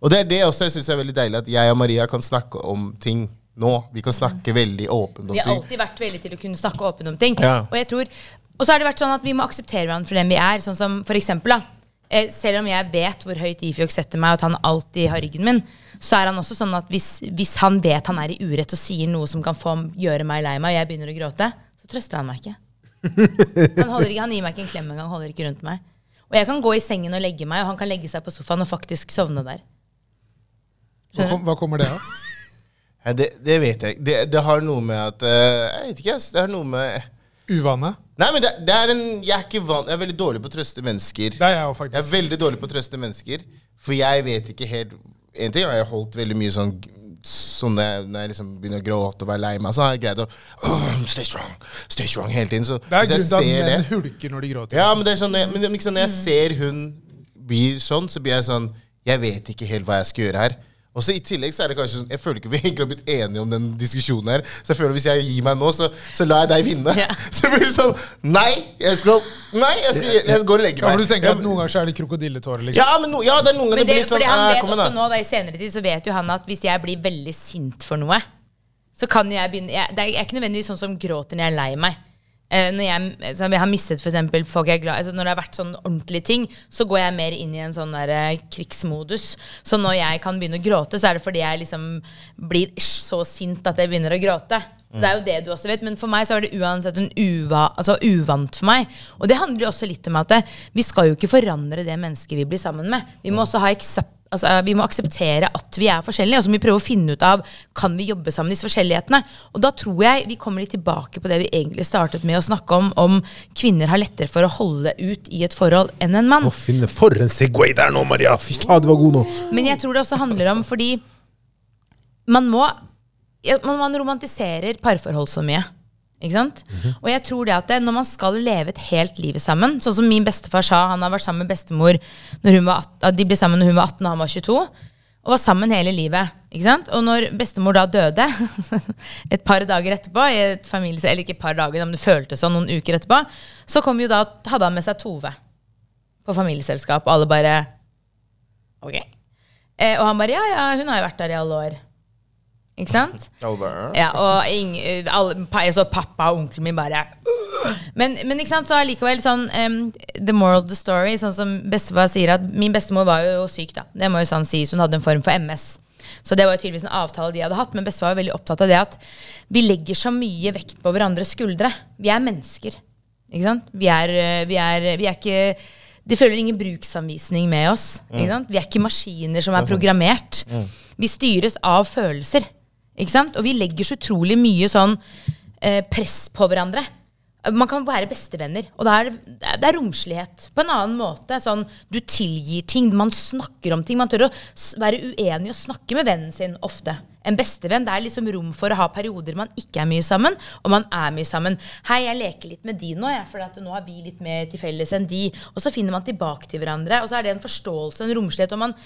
Og det er det også jeg syns er veldig deilig, at jeg og Maria kan snakke om ting nå. Vi kan snakke veldig åpent om ting. Vi har alltid vært veldig til å kunne snakke åpent om ting. Ja. Og jeg tror, og så har det vært sånn at vi må akseptere hverandre for den vi er. Sånn som for eksempel, da. Eh, selv om jeg vet hvor høyt Ifjok setter meg, og at han alltid har ryggen min, så er han også sånn at hvis, hvis han vet han er i urett og sier noe som kan få gjøre meg lei meg, og jeg begynner å gråte, så trøster han meg ikke. Han, ikke, han gir meg ikke en klem engang, holder ikke rundt meg. Og jeg kan gå i sengen og legge meg, og han kan legge seg på sofaen og faktisk sovne der. Hva, kom, hva kommer det av? Ja, det, det vet jeg. Det, det har noe med at eh, Jeg vet ikke, ass. Det har noe med Uvane? Nei, men det, det er en Jeg er ikke van Jeg er veldig dårlig på å trøste mennesker. Det er jeg faktisk. Jeg er veldig dårlig på å trøste mennesker. For jeg vet ikke helt En ting har jeg holdt veldig mye sånn Sånn når jeg, når jeg liksom begynner å gråte og være lei meg, så har jeg greid å oh, Stay strong, stay strong hele tiden. Så Det er grunnen til at menn hulker når de gråter. Ja, men det er sånn Men liksom, når jeg ser hun blir sånn, så blir jeg sånn Jeg vet ikke helt hva jeg skal gjøre her. Og så I tillegg så er det kanskje sånn Jeg føler ikke vi egentlig har blitt enige om den diskusjonen her. Så jeg føler hvis jeg gir meg nå, så, så lar jeg deg vinne. Ja. Så blir det sånn Nei, jeg skal Nei, jeg skal, jeg skal gå og legge Ja, meg. for du tenker at noen ganger så er det krokodilletårer, liksom. ja, men no, ja, det er noen ganger det det, blir sånn han «Ah, vet Kom igjen, også da. nå, da, I senere tid så vet jo han at hvis jeg blir veldig sint for noe, så kan jeg begynne jeg, det er ikke nødvendigvis sånn som gråter når jeg er lei meg. Eh, når jeg, så jeg har mistet for folk jeg er glad altså Når det har vært sånn ordentlige ting, så går jeg mer inn i en sånn der, eh, krigsmodus. Så når jeg kan begynne å gråte, så er det fordi jeg liksom blir så sint at jeg begynner å gråte. Så Det er jo det du også vet, men for meg så er det uansett en uva, altså uvant for meg. Og det handler jo også litt om at det, vi skal jo ikke forandre det mennesket vi blir sammen med. Vi må også ha aksep- Altså, vi må akseptere at vi er forskjellige, og så må vi prøve å finne ut av kan vi jobbe sammen disse forskjellighetene. Og da tror jeg vi kommer litt tilbake på det vi egentlig startet med å snakke om, om kvinner har lettere for å holde ut i et forhold enn en mann. Å finne For en Segway der nå, Maria! Fy faen, du var god nå. Men jeg tror det også handler om fordi man må man, man romantiserer parforhold så mye. Ikke sant? Og jeg tror det at det, når man skal leve et helt liv sammen Sånn som min bestefar sa, han har vært sammen med bestemor når hun var 18, De ble sammen når hun var 18 og han var 22. Og var sammen hele livet. Ikke sant? Og når bestemor da døde, et par dager etterpå, i et familie, eller ikke et par dager, men det føltes sånn noen uker etterpå, så kom jo da, hadde han med seg Tove på familieselskap, og alle bare Ok. Eh, og han bare ja, ja, hun har jo vært der i alle år. Ikke sant? Ja, og ing, alle, jeg så pappa og onkelen min bare men, men ikke sant, så allikevel sånn um, The moral of the story, sånn som bestefar sier at Min bestemor var jo syk, da. Det må jo sånn sies. Hun hadde en form for MS. Så det var jo tydeligvis en avtale de hadde hatt. Men bestefar var veldig opptatt av det at vi legger så mye vekt på hverandres skuldre. Vi er mennesker. Ikke sant? Vi er, eh, vi er, vi er ikke De føler ingen bruksanvisning med oss. Ikke sant? Vi er ikke maskiner som er programmert. Vi styres av følelser. Ikke sant? Og vi legger så utrolig mye sånn eh, press på hverandre. Man kan være bestevenner, og da er det, det er romslighet på en annen måte. Sånn, du tilgir ting, man snakker om ting. Man tør å være uenig og snakke med vennen sin ofte. En bestevenn, det er liksom rom for å ha perioder man ikke er mye sammen, og man er mye sammen. Hei, jeg leker litt med de nå, jeg, for nå har vi litt mer til felles enn de. Og så finner man tilbake til hverandre, og så er det en forståelse, en romslighet, og man,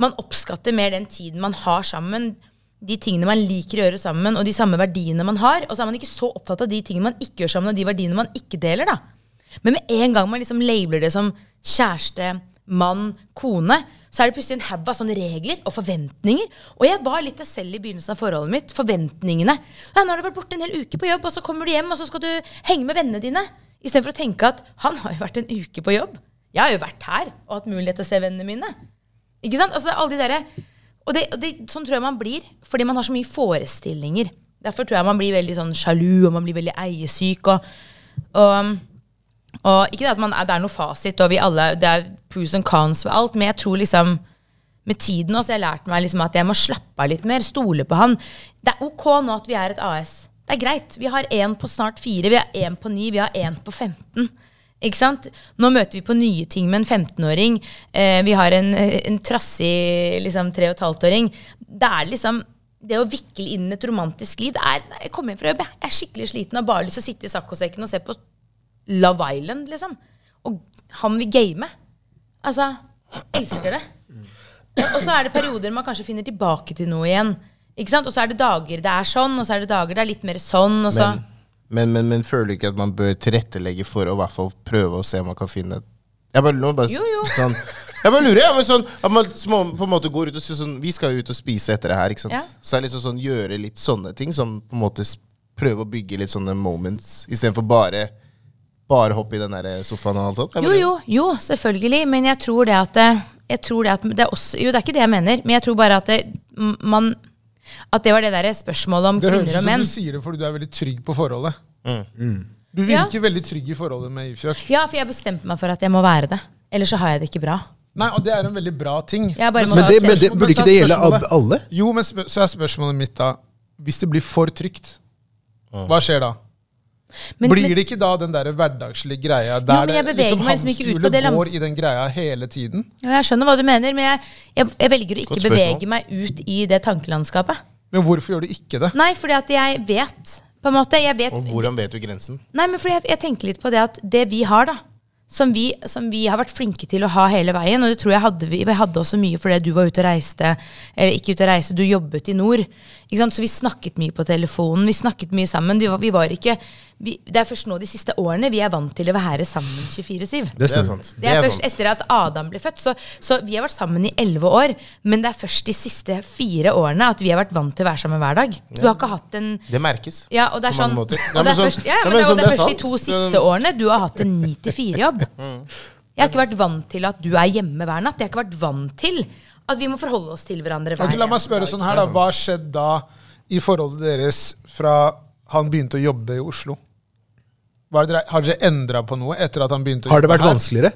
man oppskatter mer den tiden man har sammen de tingene man liker å gjøre sammen, og de samme verdiene man har. Og så er man ikke så opptatt av de tingene man ikke gjør sammen, og de verdiene man ikke deler. da. Men med en gang man liksom labeler det som kjæreste, mann, kone, så er det plutselig en haug av sånne regler og forventninger. Og jeg var litt det selv i begynnelsen av forholdet mitt. Forventningene. Ja, nå har du vært borte en hel uke på jobb, og så kommer du hjem, og så skal du henge med vennene dine. Istedenfor å tenke at han har jo vært en uke på jobb. Jeg har jo vært her og hatt mulighet til å se vennene mine. Ikke sant? Altså, alle de derre og, det, det, sånn tror jeg man blir, fordi man har så mye forestillinger. Derfor tror jeg man blir veldig sånn sjalu, og man blir veldig eiesyk. Og, og, og ikke det at man, er- det er noe fasit, og vi alle, det er pros and cons for alt, men jeg tror liksom med tiden også, jeg har lært meg liksom at jeg må slappe av litt mer, stole på han. Det er ok nå at vi er et AS. Det er greit. Vi har én på snart fire, vi har én på ni, vi har én på 15. Ikke sant? Nå møter vi på nye ting med en 15-åring. Eh, vi har en, en trassig liksom, 3,5-åring. Det er liksom det å vikle inn et romantisk liv det er, Jeg kommer hjem fra jobb, jeg er skikkelig sliten og har bare lyst til å sitte i saccosekken og se på Love Island, liksom. Og han vil game. Altså, elsker det. Og så er det perioder man kanskje finner tilbake til noe igjen. Ikke sant? Og så er det dager det er sånn, og så er det dager det er litt mer sånn. Og så. Men, men, men, men føler du ikke at man bør tilrettelegge for å i hvert fall prøve å se om man kan finne jeg bare, nå bare, Jo, jo. Sånn, jeg bare lurer, ja, men sånn, at man små, på en måte går ut og sier sånn Vi skal jo ut og spise etter det her, ikke sant? Ja. Så er liksom sånn, gjøre litt sånne ting, som på en måte prøve å bygge litt sånne moments, istedenfor bare bare hoppe i den der sofaen og alt sånt. Jo, jo, jo, selvfølgelig. Men jeg tror det at jeg tror det at det er også, Jo, det er ikke det jeg mener, men jeg tror bare at det, man At det var det der spørsmålet om Det høres ut som du sier det fordi du er veldig trygg på forholdet. Mm. Du virker veldig trygg i forholdet med Ifjok. Ja, for jeg bestemte meg for at jeg må være det. Ellers så har jeg det ikke bra. Nei, og det er en veldig bra ting. Jeg Men det, men det, burde ikke det gjelde alle? Jo, men så er spørsmålet mitt da Hvis det blir for trygt, hva skjer da? Men, blir det ikke da den der hverdagslige greia der jo, det liksom hamsterhjulet lams- går i den greia hele tiden? ja, jeg skjønner hva du mener, men jeg, jeg, jeg velger å ikke bevege meg ut i det tankelandskapet. Men hvorfor gjør du ikke det? Nei, fordi at jeg vet på en måte, jeg vet Og hvordan vet du grensen? Nei, men fordi jeg, jeg tenker litt på det at det vi har, da, som vi, som vi har vært flinke til å ha hele veien, og det tror jeg hadde vi, vi hadde også mye fordi du var ute og reiste, eller ikke ute og reiste, du jobbet i nord. Ikke sant? Så vi snakket mye på telefonen, vi snakket mye sammen. Vi var, vi var ikke, vi, det er først nå de siste årene vi er vant til å være sammen 24-7. Det Det er sant. Det er først etter at Adam ble født. Så, så vi har vært sammen i elleve år. Men det er først de siste fire årene at vi har vært vant til å være sammen hver dag. Du har ikke hatt en Det merkes. ja, og det er sånn og det er sånn- først, ja, ja, men det, og sånn, det er er først de to siste årene du har hatt en 9-4-jobb. Jeg har ikke vært vant til at du er hjemme hver natt. Jeg har ikke vært vant til at vi må forholde oss til hverandre hver Ok, la meg spørre dag. sånn her da, Hva skjedde da i forholdet deres fra han begynte å jobbe i Oslo? Dere, har dere endra på noe etter at han begynte å jobbe? Har det vært her? vanskeligere?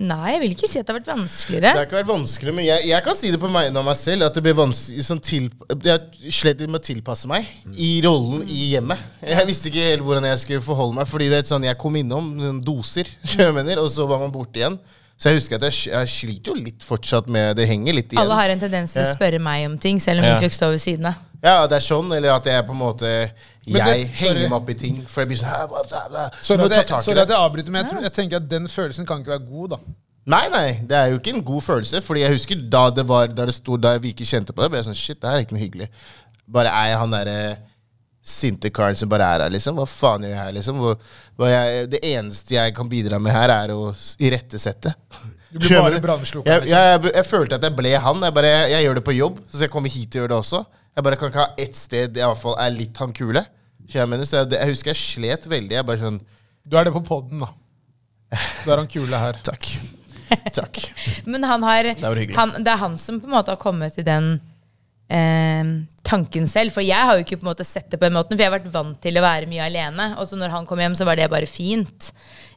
Nei, jeg vil ikke si at det har vært vanskeligere. Det har ikke vært vanskeligere, men jeg, jeg kan si det på meg av meg selv. At det blir vanskelig sånn til, Jeg slet med å tilpasse meg i rollen i hjemmet. Jeg visste ikke helt hvordan jeg skulle forholde meg. Fordi vet, sånn, jeg kom innom noen doser, mener, og så var man borte igjen. Så jeg husker at jeg, jeg sliter jo litt fortsatt med Det henger litt igjen. Alle har en tendens til å spørre meg om ting, selv om Ja. fikk stå ved siden av. Ja, det er sånn, eller at jeg på en måte Men Jeg det- henger meg opp i ting. For jeg blir sånn «Hæ, hva, hva, hva?» Du Sorry det. at jeg avbryter, men jeg, tror, jeg tenker at den følelsen kan ikke være god, da. Nei, nei, det er jo ikke en god følelse. Fordi jeg husker da det var Da det sto, da vi ikke kjente på det, ble jeg sånn Shit, det her er ikke noe hyggelig. Bare er jeg han derre sinte karen som bare er her, liksom? Hva faen gjør jeg her, liksom? Hva, hva jeg, det eneste jeg kan bidra med her, er å irettesette. Du ble Skjønner bare du? brannslukker, Jeg, liksom. jeg, jeg, jeg følte at jeg ble han. Jeg, bare, jeg, jeg gjør det på jobb, så jeg kommer hit og gjør det også. Jeg bare kan ikke ha ett sted jeg i hvert fall er litt han kule. Jeg, mener? så jeg, jeg husker jeg slet veldig. Jeg bare sånn Du er det på poden, da. Du er han kule her. Takk. Takk. Men han har, det, han, det er han som på en måte har kommet til den eh, tanken selv. For jeg har jo ikke på en måte sett det på den måten, for jeg har vært vant til å være mye alene. Og så når han kom hjem, så var det bare fint.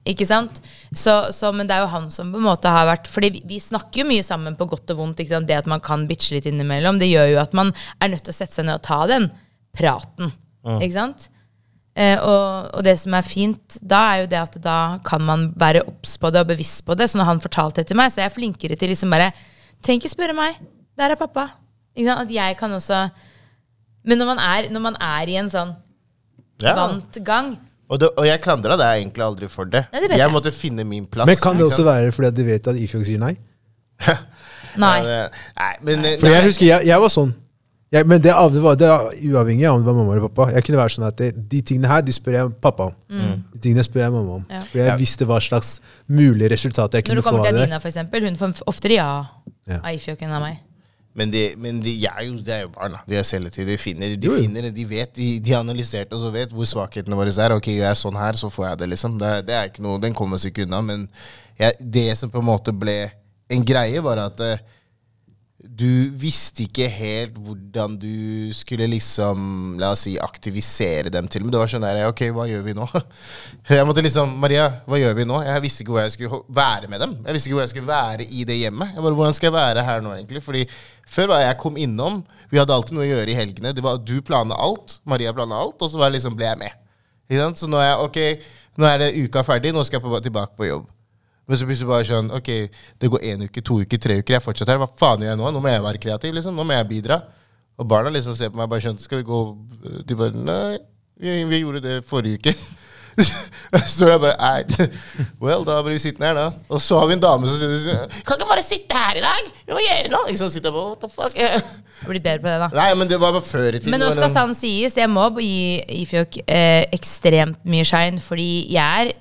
Ikke sant? Så, så, men det er jo han som på en måte har vært Fordi vi, vi snakker jo mye sammen på godt og vondt. Ikke sant? Det at man kan bitche litt innimellom, det gjør jo at man er nødt til å sette seg ned og ta den praten. Ikke sant? Eh, og, og det som er fint da, er jo det at da kan man være obs på det og bevisst på det. Så når han fortalte det til meg, så er jeg flinkere til liksom bare Trenger ikke spørre meg. Der er pappa. Ikke sant? At jeg kan også Men når man er, når man er i en sånn Ja. vant gang Og, det, og jeg klandra deg egentlig aldri for det. Nei, det jeg jeg. måtte finne min plass. Men kan det også være fordi du de vet at Ifjok sier nei? Nei. Ja, det- nei, men eh, For jeg husker, jeg, jeg var sånn. Jeg, men det, det, var, det var uavhengig av om det var mamma eller pappa. Jeg kunne være sånn at det, De tingene her de spør jeg pappa om. De tingene spør jeg mamma om. Mm. Ja. For jeg Ja. visste hva slags mulig resultat jeg Når kunne det Når du kommer til. Adina, for eksempel, hun får oftere ja Ja. av Ifjok enn av meg. Men, de, men de, jeg er jo, det er jo barn. De er selektive. De finner, de finner de vet, de, de har analysert og så vet hvor svakhetene våre er. Ok, gjør jeg sånn her, så får jeg det, liksom. Det, det er ikke noe, Den kommer seg ikke unna. Men jeg, det som på en måte ble en greie, var at eh, du visste ikke helt hvordan du skulle liksom, la oss si, aktivisere dem til. Men det var sånn der, ok, hva gjør vi nå? Jeg måtte liksom, Maria, hva gjør vi nå? Jeg visste ikke hvor jeg skulle være med dem. Jeg visste ikke hvor jeg skulle være i det hjemmet. Jeg bare, hvordan skal jeg være her nå, egentlig? Fordi før var jeg kom innom, vi hadde alltid noe å gjøre i helgene. Det var Du planla alt, Maria planla alt, og så liksom, ble jeg med. Så nå er jeg, ok, nå er det uka ferdig, nå skal jeg på, tilbake på jobb. Men så plutselig bare sånn Ok, det går én uke, to uker, tre uker. Jeg er fortsatt her. Hva faen gjør jeg nå? Nå må jeg være kreativ. liksom, Nå må jeg bidra. Og barna liksom ser på meg bare sånn Skal vi gå De bare Nei, vi, vi gjorde det forrige uke. så jeg bare Nei. Well, da blir vi sittende her, da. Og så har vi en dame som sier Kan ikke bare sitte her i dag! Vi må gjøre noe! Sant, sitter jeg bare, What the fuck? Blir bedre på det, da. Nei, men det var bare før i tiden. Men nå skal sant sies, jeg må gi Ifjok eh, ekstremt mye shine, fordi jeg er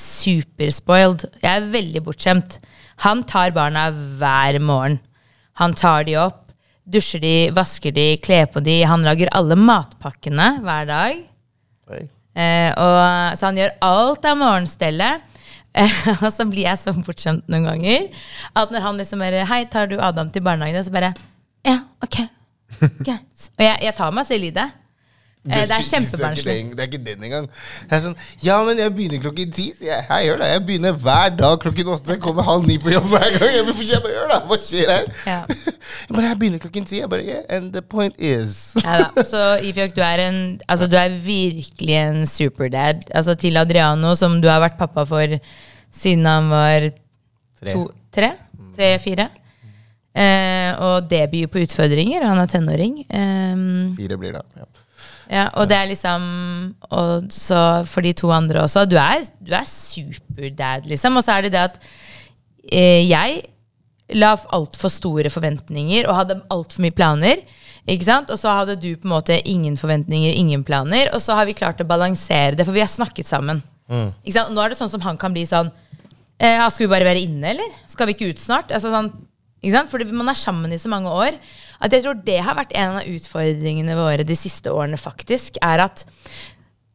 superspoiled. Jeg er veldig bortskjemt. Han tar barna hver morgen. Han tar de opp, dusjer de, vasker de, kler på de. Han lager alle matpakkene hver dag. Eh, og, så han gjør alt av morgenstellet. Eh, og så blir jeg så bortskjemt noen ganger at når han liksom bare Hei, tar du Adam til barnehagen? Og så bare Ja, ok. Greit. Og jeg, jeg tar meg selv i det. Eh, det er kjempebarnslig. Det er ikke den- det engang. Jeg er sånn, ja, men jeg begynner klokken ti. sier Jeg, jeg gjør det. Jeg begynner hver dag klokken åtte. Jeg kommer halv ni på jobb hver gang. Jeg, vil- jeg bare gjør det. Hva skjer her? Ja. Men jeg begynner klokken ti. Jeg bare, yeah, and the point is Ja, da. Så Ifjok, du er, en, altså, du er virkelig en superdad. Altså, til Adriano, som du har vært pappa for siden han var Tre. to, tre? Tre-fire. Eh, og debut på Utfordringer. Han er tenåring. Eh, Fire blir det. Ja. Ja, og det er liksom Og så for de to andre også. Du er, du er superdad, liksom. Og så er det det at eh, jeg la altfor store forventninger og hadde altfor mye planer. Ikke sant? Og så hadde du på en måte ingen forventninger, ingen planer. Og så har vi klart å balansere det, for vi har snakket sammen. Ikke sant? Nå er det sånn som han kan bli sånn eh, Skal vi bare være inne, eller? Skal vi ikke ut snart? Altså, sånn, ikke sant? Fordi man er sammen i så mange år. At jeg tror det har vært en av utfordringene våre de siste årene, faktisk. Er at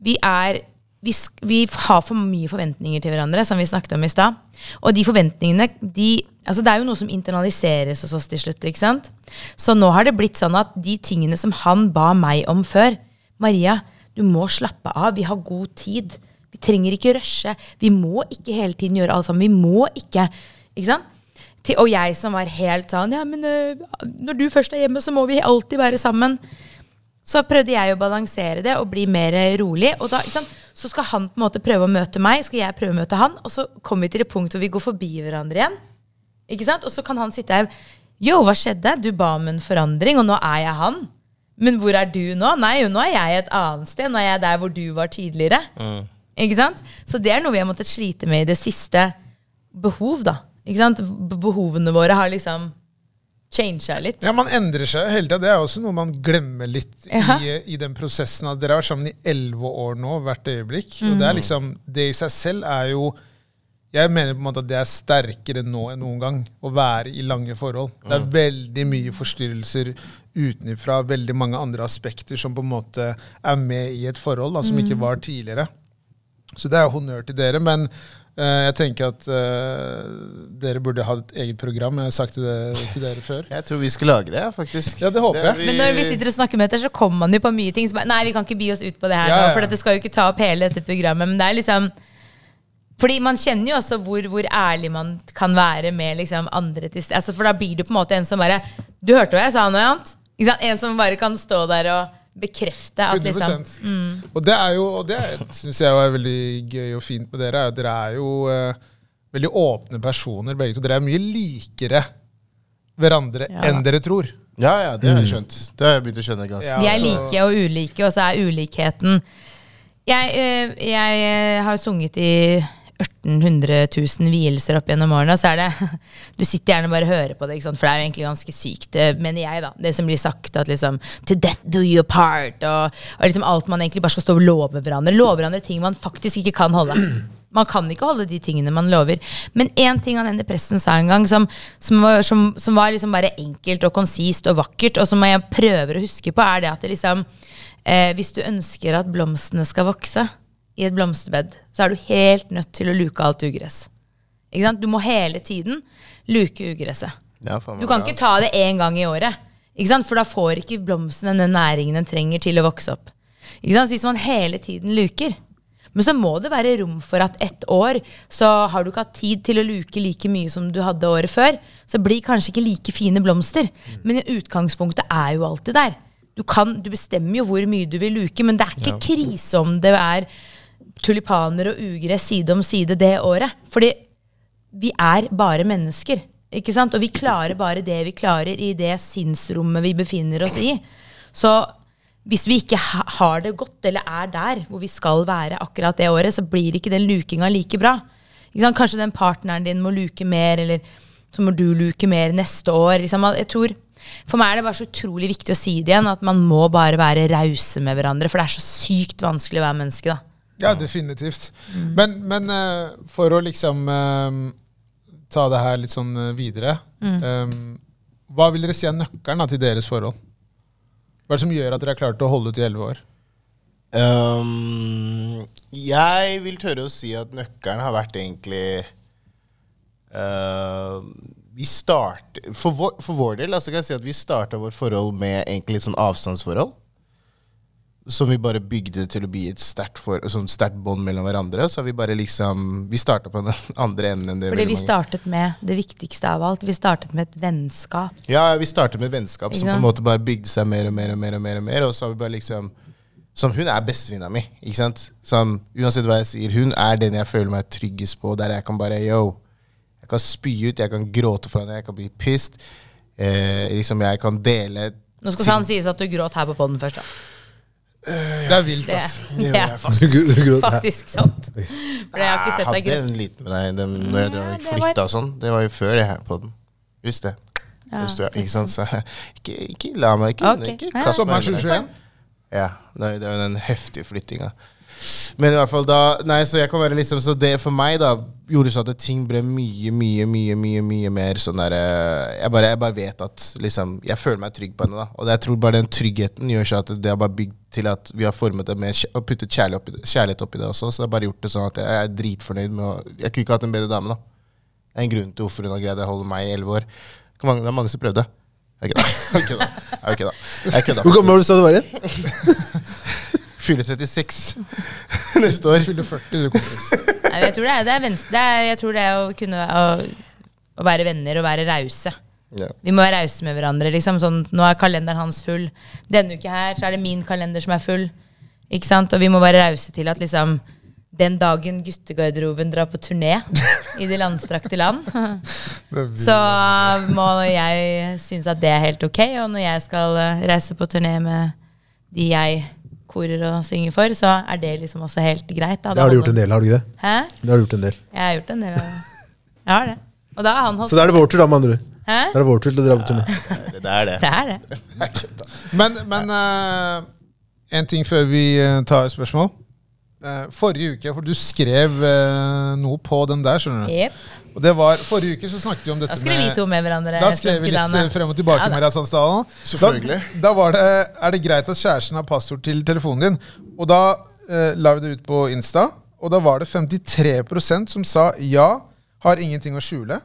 vi er vi, vi har for mye forventninger til hverandre, som vi snakket om i stad. Og de forventningene de, altså Det er jo noe som internaliseres hos oss til slutt. ikke sant? Så nå har det blitt sånn at de tingene som han ba meg om før Maria, du må slappe av. Vi har god tid. Vi trenger ikke rushe. Vi må ikke hele tiden gjøre alt sammen. Vi må ikke Ikke sant? Til, og jeg som var helt sånn Ja, men uh, når du først er hjemme, så må vi alltid være sammen. Så prøvde jeg å balansere det og bli mer rolig. Og da? Så skal han på en måte prøve å møte meg, skal jeg prøve å møte han. Og så kommer vi til det punktet hvor vi går forbi hverandre igjen. Ikke sant? Og så kan han sitte her Yo, hva skjedde? Du ba om en forandring, og nå er jeg han. Men hvor er du nå? Nei, jo, nå er jeg et annet sted. Nå er jeg der hvor du var tidligere. Ikke sant? Så det er noe vi har måttet slite med i det siste. Behov, da. Ikke sant? Behovene våre har liksom changa litt. Ja, Man endrer seg hele tida. Det er også noe man glemmer litt Ja. i, i den prosessen. At dere har vært sammen i elleve år nå, hvert øyeblikk. Og det er liksom, det i seg selv er jo Jeg mener på en måte at det er sterkere nå enn noen gang å være i lange forhold. Det er veldig mye forstyrrelser utenfra, veldig mange andre aspekter som på en måte er med i et forhold, da, som ikke var tidligere. Så det er honnør til dere. Men jeg tenker at uh, dere burde ha et eget program. Jeg har sagt det til dere før. Jeg tror vi skal lage det, faktisk. Ja, det håper jeg. Men når vi sitter og snakker med dere, så kommer man jo på mye ting. som nei, vi kan ikke bi oss ut på det her Ja, nå, ja. for det skal jo ikke ta opp hele dette programmet. Men det er liksom Fordi man kjenner jo også hvor, hvor ærlig man kan være med liksom andre til. Altså, for da blir det på en måte en som bare Du hørte hva jeg sa nå, Jant? En som bare kan stå der og bekrefte at 100 liksom Og det er jo, og det syns jeg er veldig gøy og fint med dere, er at dere er jo uh, veldig åpne personer begge to. Dere er mye likere hverandre Ja. enn dere tror. Ja, ja, det har jeg skjønt. Det har jeg begynt å skjønne ganske. Ja, Vi er like og ulike, og så er ulikheten Jeg, øh, jeg har sunget i 1800 000 vielser opp gjennom årene, så er det Du sitter gjerne og bare hører på det, for det er jo egentlig ganske sykt, det mener jeg, da. Det som blir sagt at liksom To death do you part, og, og liksom alt man egentlig bare skal stå og love hverandre. Love hverandre ting man faktisk ikke kan holde. Man kan ikke holde de tingene man lover. Men én ting han ene presten sa en gang, som, som, var, som, som var liksom bare enkelt og konsist og vakkert, og som jeg prøver å huske på, er det at det liksom eh, Hvis du ønsker at blomstene skal vokse i et blomsterbed, så er du helt nødt til å luke alt ugress. Ikke sant? Du må hele tiden luke ugresset. Ja, Du kan ikke ta det én gang i året. Ikke sant? For da får ikke blomsten den næringen den trenger til å vokse opp. Ikke sant? Så hvis man hele tiden luker Men så må det være rom for at ett år så har du ikke hatt tid til å luke like mye som du hadde året før. Så blir kanskje ikke like fine blomster. Men utgangspunktet er jo alltid der. Du, kan, du bestemmer jo hvor mye du vil luke, men det er ikke krise om det er tulipaner og ugress side om side det året. Fordi vi er bare mennesker. Ikke sant? Og vi klarer bare det vi klarer i det sinnsrommet vi befinner oss i. Så hvis vi ikke har det godt, eller er der hvor vi skal være akkurat det året, så blir ikke den lukinga like bra. Kanskje den partneren din må luke mer, eller så må du luke mer neste år. Liksom. Jeg tror, for meg er det bare så utrolig viktig å si det igjen, at man må bare være rause med hverandre. For det er så sykt vanskelig å være menneske, da. Ja, definitivt. Men, men eh, for å liksom eh, ta det her litt sånn eh, videre eh, Hva vil dere si er nøkkelen til deres forhold? Hva er det som gjør at dere har klart å holde ut i elleve år? Um, jeg vil tørre å si at nøkkelen har vært egentlig uh, Vi start, for vår, for vår del altså kan jeg si at vi starta vårt forhold med egentlig et sånn avstandsforhold. Som vi bare bygde til å bli et sterkt sånn sterkt bånd mellom hverandre. Så har vi bare liksom Vi starta på den andre enden enn det Fordi vi mange- startet med det viktigste av alt. Vi startet med et vennskap. Ja, vi startet med vennskap som på en måte bare bygde seg mer og mer og mer. Og mer og mer Og så har vi bare liksom Som hun er bestevenninna mi. Ikke sant? Som, uansett hva jeg sier, hun er den jeg føler meg tryggest på. Der jeg kan bare Yo, jeg kan spy ut, jeg kan gråte for henne, jeg kan bli pissed. Eh, liksom Jeg kan dele Nå skal han sies at du gråt her på poden først, da. Det er vilt, Det, ass. det gjør er jeg faktisk, faktisk sant. For jeg har ikke sett deg hadde gråte. en liten med deg den, når jeg drev, Ja, flytta var- og sånn. Det var jo før jeg her på den. Husk det. Ja, Husk det. det Ikke sant? Så, ikke, ikke la meg ikke, okay. ikke kast meg Sommeren under det. 2021? Ja, det det jo den heftige flyttinga. Men i hvert fall da Nei, så jeg kan være liksom Så det for meg da gjorde så at ting ble mye, mye, mye mye, mye mer sånn der eh, jeg jeg bare vet at liksom Jeg føler meg trygg på henne, da. Og jeg tror bare den tryggheten gjør seg at det har bare bygd til at vi har formet det med å og puttet kjærlighet oppi, det, kjærlighet oppi det også. Så det har bare gjort det sånn at jeg er dritfornøyd med å Jeg kunne ikke hatt en bedre dame, da. Det er en grunn til hvorfor hun har greid å holde meg i elleve år. Det er mange som prøvde. Jeg kødda. Jeg kødda. Jeg kødda. Jeg kødda. Hvor gammel var du sa du var igjen? Fyller 36 neste år. Fyller 40, du, kompis. Nei, jeg tror det er, det er, det er, jeg tror det er å kunne å, å være venner og være rause. Ja. Vi må være rause med hverandre. Liksom. Sånn, nå er kalenderen hans full. Denne uke her så er det min kalender som er full. Ikke sant? Og vi må være rause til at liksom den dagen guttegarderoben drar på turné i de landstrakte land, så må jeg synes at det er helt ok. Og når jeg skal eh, reise på turné med de jeg korer og synger for, så er det liksom også helt greit. Da. Det har du gjort en del, har du ikke det? Hæ? Det har du gjort en del. Jeg har gjort en del av det. Jeg har det. Og da har han holdt Så da er det vår tur, da, med andre ord. Hæ? Det er vår tur til å dra på turné. Det er det. Det er det. Men, men uh, en ting før vi eh, tar spørsmål. Eh, forrige uke, for du skrev noe på den der, skjønner du. Yep. Og det var, Forrige uke så snakket vi om dette med Da skrev vi to med hverandre. Da skrev vi litt frem og tilbake. Ja, med Maria Sandsdalen. Selvfølgelig. Da, da var det, er det greit at kjæresten har passord til telefonen din. Og da eh, la vi det ut på Insta, og da var det 53% som sa ja, har ingenting å skjule.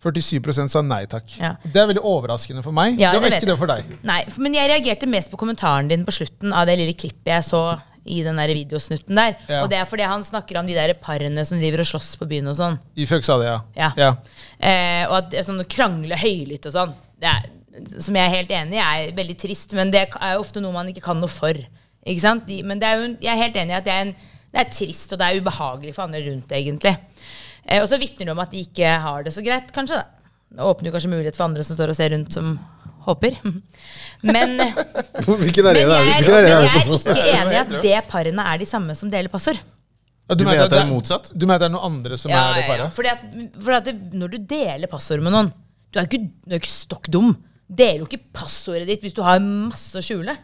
47% sa nei takk. Ja. Det er veldig overraskende for meg. Ja, det var ikke det for deg. Nei, men jeg reagerte mest på kommentaren din på slutten av det lille klippet jeg så i den der videosnutten der. Ja. Og det er fordi han snakker om de der parene som driver og slåss på byen og sånn. I Fuck sa det, ja. Ja. ja. Eh, og at sånn krangle høylytt og sånn. Det er, som jeg er helt enig i, er veldig trist, men det er jo ofte noe man ikke kan noe for. Ikke sant? De, men det er jo, jeg er helt enig i at det er, en, det er trist, og det er ubehagelig for andre rundt, egentlig. Eh, og så vitner det om at de ikke har det så greit, kanskje. da. Det åpner jo kanskje mulighet for andre som står og ser rundt, som håper. Men, men Hvilken jeg, er det? Men jeg er ikke enig i at det parene er de samme som deler passord. Du mener at det er motsatt? Du mener at det er noen andre som Ja, er det paret? ja. Fordi at, fordi at det, når du deler passord med noen Du er ikke, du er ikke stokk dum. Deler jo ikke passordet ditt hvis du har masse å skjule.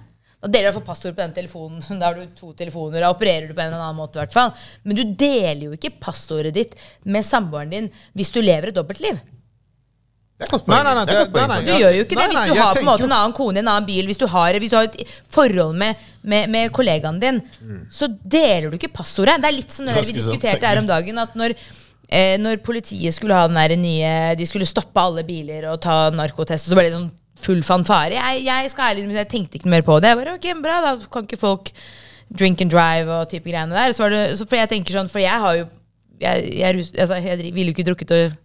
Da deler du iallfall passord på den telefonen. Da har du to telefoner. Da opererer du på en eller annen måte. i hvert fall. Men du deler jo ikke passordet ditt med samboeren din hvis du lever et dobbeltliv. Det Nei, nei, nei, Det nei, nei, Du gjør jo ikke det hvis du har på en måte en annen kone i en annen bil. Hvis du har, hvis du har et forhold med, med, med kollegaen din, så deler du ikke passordet. Det er litt som det vi diskuterte her om dagen. At når, eh, når politiet skulle ha den der nye De skulle stoppe alle biler og ta narkotest, og så ble det sånn full fanfare. Jeg, jeg skal ærlig jeg tenkte ikke mer på det. Jeg bare, ok, bra, da kan ikke folk drink and drive og type greiene der. Så var det, så for jeg tenker sånn, for jeg har jo Jeg, jeg, er altså, jeg ville jo ikke drukket og,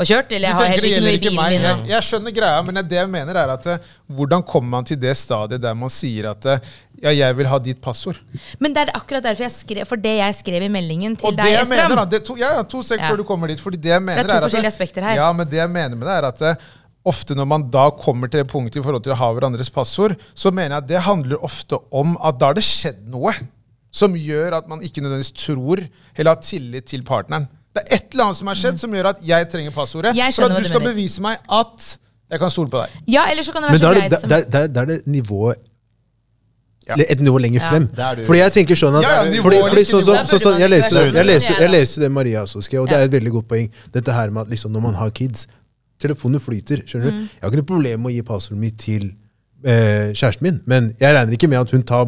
og kjørt. Eller jeg har heller ikke noe i bilen meg. min. Jeg, jeg skjønner greia, men det jeg mener er at eh, hvordan kommer man til det stadiet der man sier at eh, ja, jeg vil ha ditt passord? Men det er akkurat derfor jeg skrev For det jeg skrev i meldingen til deg, jeg mener, da, det, to, ja, to sek Ja. før du kommer dit. Fordi det jeg mener to er at forskjellige aspekter her. Ja, men det jeg mener med det er at eh, ofte når man da kommer til det punktet i forhold til å ha hverandres passord, så mener jeg at det handler ofte om at da har det skjedd noe som gjør at man ikke nødvendigvis tror eller har tillit til partneren. Det er et eller annet som har skjedd som gjør at jeg trenger passordet. Jeg For at du skal mener. bevise meg at jeg kan stole på deg. Ja, eller så kan det Men være da så greit det, som der, der, der er det nivået Ja. eller Et nivå lenger frem. Er. Fordi jeg tenker sånn at Ja, ja, fordi, fordi ikke sånn, sånn, sånn, jeg, leser, jeg leser det Maria også skrev, og det er et veldig godt poeng. Dette her med at liksom, når man har kids Telefonen flyter. skjønner Mm. du? Jeg har ikke noe problem med å gi passordet mitt til eh, kjæresten min, men jeg regner ikke med at hun tar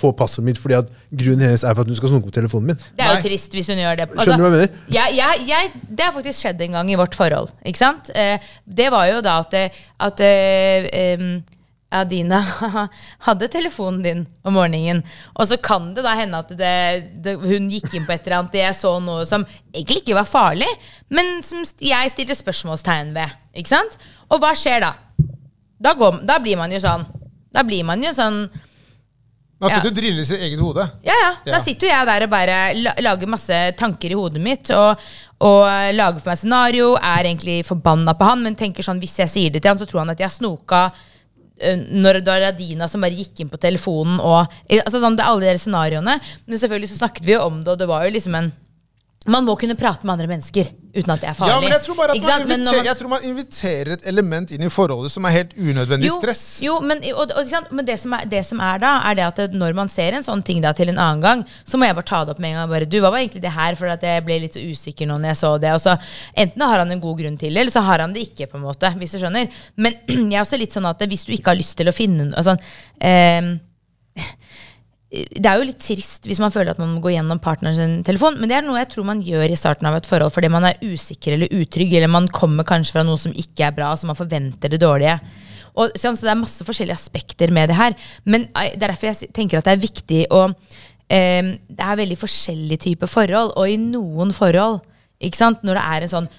får passordet mitt fordi at grunnen hennes er for at hun skal snoke på telefonen min. Det er jo Nei. trist hvis hun gjør det. Altså, Skjønner du hva jeg mener? Jeg, jeg, jeg, det har faktisk skjedd en gang i vårt forhold. Ikke sant? Eh, det var jo da at, at eh, Adina hadde telefonen din om morgenen. Og så kan det da hende at det, det, hun gikk inn på et eller annet jeg så noe som egentlig ikke var farlig, men som jeg stilte spørsmålstegn ved. Ikke sant? Og hva skjer da? Da, går, da blir man jo sånn Da blir man jo sånn Man Ja. du og driller i sitt eget hode. Ja, ja. Da sitter jeg der og bare lager masse tanker i hodet mitt. Og, og lager for meg scenario. Er egentlig forbanna på han, men tenker sånn hvis jeg sier det til han, så tror han at jeg har snoka eh, når det var Radina som bare gikk inn på telefonen og eh, altså sånn, Det er alle de scenarioene. Men selvfølgelig så snakket vi jo om det, og det var jo liksom en Man må kunne prate med andre mennesker uten at det er farlig. Ja, men jeg tror bare at man. Inviterer, man- tror man inviterer et element inn i forholdet som er helt unødvendig jo, stress. Jo, men, og, og, men det, som er, det som er da, er det at det, når man ser en sånn ting da til en annen gang, så må jeg bare ta det opp med en gang. Bare, du, hva var egentlig det her? For at jeg ble litt så usikker nå når jeg så det. Og så, enten har han en god grunn til det, eller så har han det ikke. på en måte, hvis du skjønner. Men jeg er også litt sånn at hvis du ikke har lyst til å finne altså, ehm, det er jo litt trist hvis man føler at man må gå gjennom partneren sin telefon, men det er noe jeg tror man gjør i starten av et forhold fordi man er usikker eller utrygg, eller man kommer kanskje fra noe som ikke er bra, så man forventer det dårlige. Og, så så det er masse forskjellige aspekter med det her. Men eh, det er derfor jeg tenker at det er viktig å eh, Det er veldig forskjellige typer forhold, og i noen forhold, ikke sant, når det er en sånn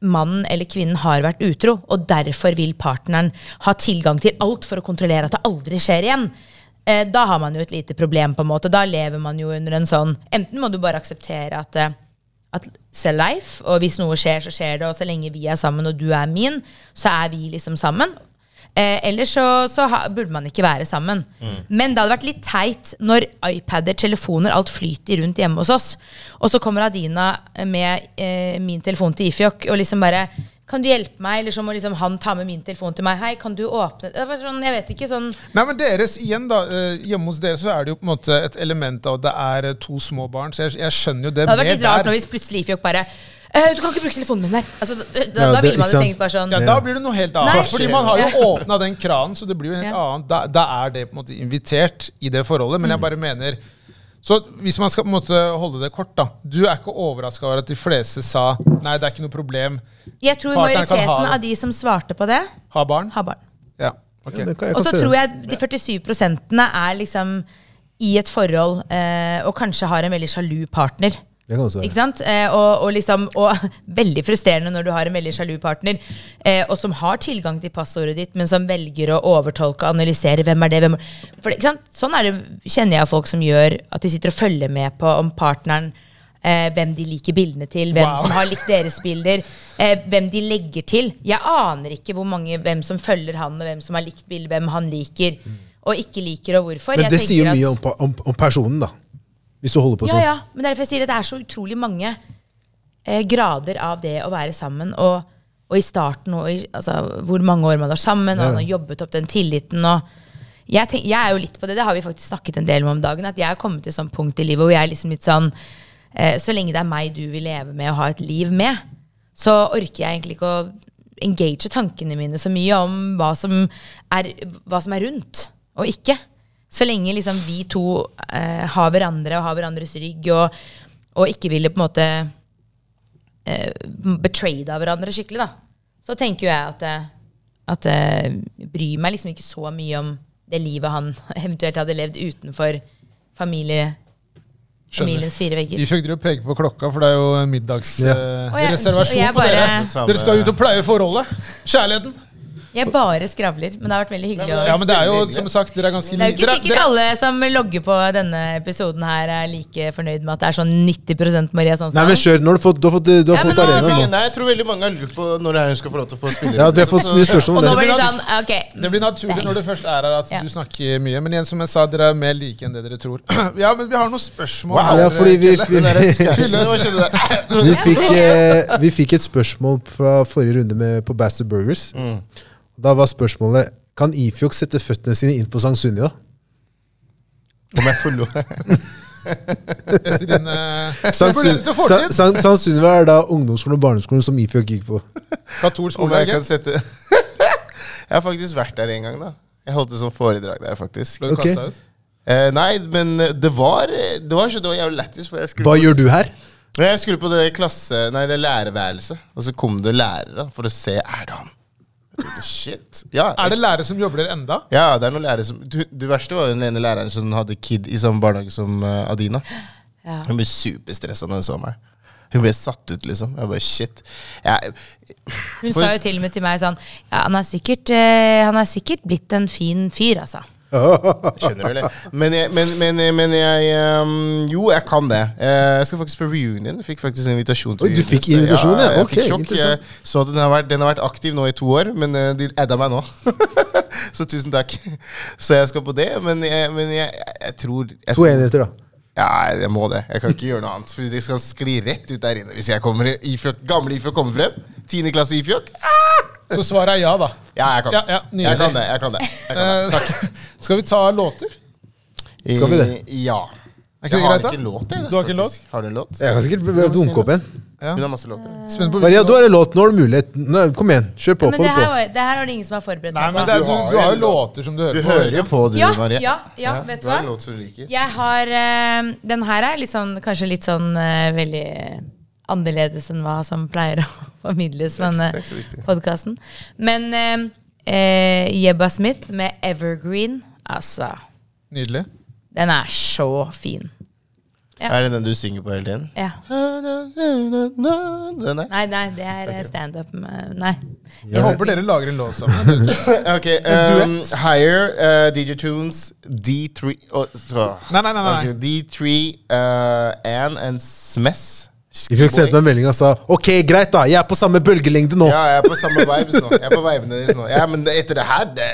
mannen eller kvinnen har vært utro, og derfor vil partneren ha tilgang til alt for å kontrollere at det aldri skjer igjen. Eh, da har man jo et lite problem, på en måte. Da lever man jo under en sånn Enten må du bare akseptere at, eh, at c'est life, og hvis noe skjer, så skjer det, og så lenge vi er sammen og du er min, så er vi liksom sammen. Eh, ellers så, så ha, burde man ikke være sammen. Men det hadde vært litt teit når iPader, telefoner, alt flyter rundt hjemme hos oss, og så kommer Adina med eh, min telefon til Ifjok og liksom bare kan du hjelpe meg? Eller så må liksom han ta med min telefon til meg. Hei, kan du åpne Det var sånn, Jeg vet ikke, sånn Nei, men deres, igjen da, eh, Hjemme hos dere så er det jo på en måte et element av at det er eh, to små barn. Så jeg, jeg skjønner jo det, Det hadde vært litt rart der. nå hvis plutselig Ifjok bare eh, Du kan ikke bruke telefonen min der! Altså, da Ja, da det- ville man jo tenkt bare sånn Ja, Da blir det noe helt annet. Nei. Fordi man har jo åpna den kranen, så det blir jo helt Ja. annet. Da, da er det på en måte invitert i det forholdet. Men Mm. jeg bare mener Så hvis man skal på en måte holde det kort, da. Du er ikke overraska over at de fleste sa nei, det er ikke noe problem. Jeg tror Partneren kan ha majoriteten av de som svarte på det, Ha barn? har barn. Ja. ok. Ja, Og så tror jeg de 47 prosentene er liksom i et forhold eh, og kanskje har en veldig sjalu partner. Ikke sant? Eh, og, og, liksom, og veldig frustrerende når du har en veldig sjalu partner, eh, og som har tilgang til passordet ditt, men som velger å overtolke og analysere hvem er det, hvem er For, ikke sant? Sånn er det, kjenner jeg folk som gjør at de sitter og følger med på om partneren Eh, hvem de liker bildene til, hvem Wow. som har likt deres bilder. Eh, hvem de legger til. Jeg aner ikke hvor mange, hvem som følger han, og hvem som har likt bilder, hvem han liker og ikke liker, og hvorfor. Men det sier jo mye om, om, om personen, da. Hvis du holder på sånn. ja, ja. men derfor jeg sier at det er så utrolig mange eh, grader av det å være sammen. Og, og i starten, og i, altså, hvor mange år man var sammen, og man har jobbet opp den tilliten. og jeg, tenk, jeg er jo litt på det, det har vi faktisk snakket en del om om dagen, at jeg er kommet til et sånt punkt i livet hvor jeg er liksom litt sånn eh, Så lenge det er meg du vil leve med og ha et liv med, så orker jeg egentlig ikke å engage tankene mine så mye om hva som er, hva som er rundt, og ikke. Så lenge liksom vi to eh, har hverandre og har hverandres rygg, og, og ikke ville på en måte eh, betrayed av hverandre skikkelig, da. Så tenker jo jeg at, eh, at eh, bryr meg liksom ikke så mye om det livet han eventuelt hadde levd utenfor familie, familiens fire vegger. Vi fikk dere peke på klokka, for det er jo Ja. Jeg- middagsreservasjon og jeg på dere. bare- Dere skal ut og pleie forholdet. Kjærligheten. Jeg bare skravler, men det har vært veldig hyggelig. Ja, men det er jo som sagt, dere er ganske Det er jo ikke sikkert dere- alle som logger på denne episoden her, er like fornøyd med at det er sånn 90% Maria Sonstad. Nei, men kjør. Nå har du fått, du har fått, du har Ja, fått nå- arena nå. Nei, jeg tror veldig mange har lurt på når det er hun skal få lov til å få spille. Ja, du har fått mye spørsmål Og om det. de sånn, ok. Det blir naturlig thanks. når du først er her, at Ja. du snakker mye. Men igjen, som jeg sa, dere er mer like enn det dere tror. Ja, men vi har noen spørsmål. Wow, ja, fordi vi, vi, vi, fikk, eh, vi fikk et spørsmål fra forrige runde med, på Bastard Burgers. Da var spørsmålet Kan Ifjok sette føttene sine inn på Sankt? Om jeg får lov Etter eh, Sankt Sunniva er da ungdomsskolen og barneskolen som Ifjok gikk på. Katolsk skole. jeg kan sette Jeg har faktisk vært der en gang, da. Jeg holdt et sånt foredrag der, faktisk. Ble du okay. ut? Eh, nei, men det var Det var det var jævlig lættis. for jeg skulle Hva gjør du her? Jeg skulle på det klasse Nei, det lærerværelset, og så kom det lærere for å se Er det han. Shit. Ja, Er det lærere som jobber der enda? ja, det er noen lærere som du, Det verste var jo den ene læreren som hadde kid i samme barnehage som uh, Adina. Ja. Hun ble superstressa når hun så meg. Hun ble satt ut, liksom. Jeg bare shit. Jeg, Hun For- sa jo til og med til meg sånn Ja, han er sikkert, eh, han er sikkert blitt en fin fyr, altså. Skjønner du, eller? Men jeg, men, men, men jeg um, Jo, jeg kan det. Eh, jeg skal faktisk på reunion. Jeg fikk faktisk en invitasjon. til Oi, du fikk invitasjon, ja? jeg Ok, fikk sjokk. Jeg så den har, vært, den har vært aktiv nå i to år, men eh, de adda meg nå. så tusen takk. Så jeg skal på det, men jeg, men jeg, jeg, jeg tror jeg To enheter, da. Ja, jeg må det. Jeg kan ikke gjøre noe annet. For det skal skli rett ut der inne hvis jeg kommer i Ifjok, gamle Ifjok kommer frem. Tiende klasse Ifjok. Så svaret er ja, da. Ja, jeg kan Ja, ja, jeg kan det. Jeg kan det. Jeg kan det. Takk. skal vi ta låter? Skal vi det? Eh, Ja. Jeg har greit, ikke en låt, jeg. Du har ikke låt? Har du en låt? Jeg kan sikkert dunke opp en. Ja. Hun har masse låter. Spent på Maria, du har en låt. Nå har du mulighet. Nå, kom igjen, kjør på. Men Få det det her, på. var- det her er det ingen som har forberedt Nei, men det er, Du du, har jo låter som du hører Du på. hører jo på, du, ja, Maria. ja, ja, vet du Du har hva? en låt som du liker. Jeg har eh, Den her er litt sånn, kanskje litt sånn eh, veldig annerledes enn hva som pleier å formidles Det er denne ikke så viktig. podkasten. Men eh, eh, Jebba Smith med Evergreen. Altså, Nydelig. den er så fin. Ja. Er det den du synger på hele tiden? Ja. Den der? Nei, nei, det er okay. standup. med- Nei. Jeg håper dere lager en låt sammen. Ok, um, Higher, uh, DJ Tunes, D3 oh, så. Nei, nei, nei, nei. Ok, D3, uh, Ann and Smess. De fikk sendt meg melding og sa ok, greit, da, jeg er på samme bølgelengde nå. Ja, jeg er på samme vibes nå. Jeg er på vibene deres nå. Ja, men etter det her det,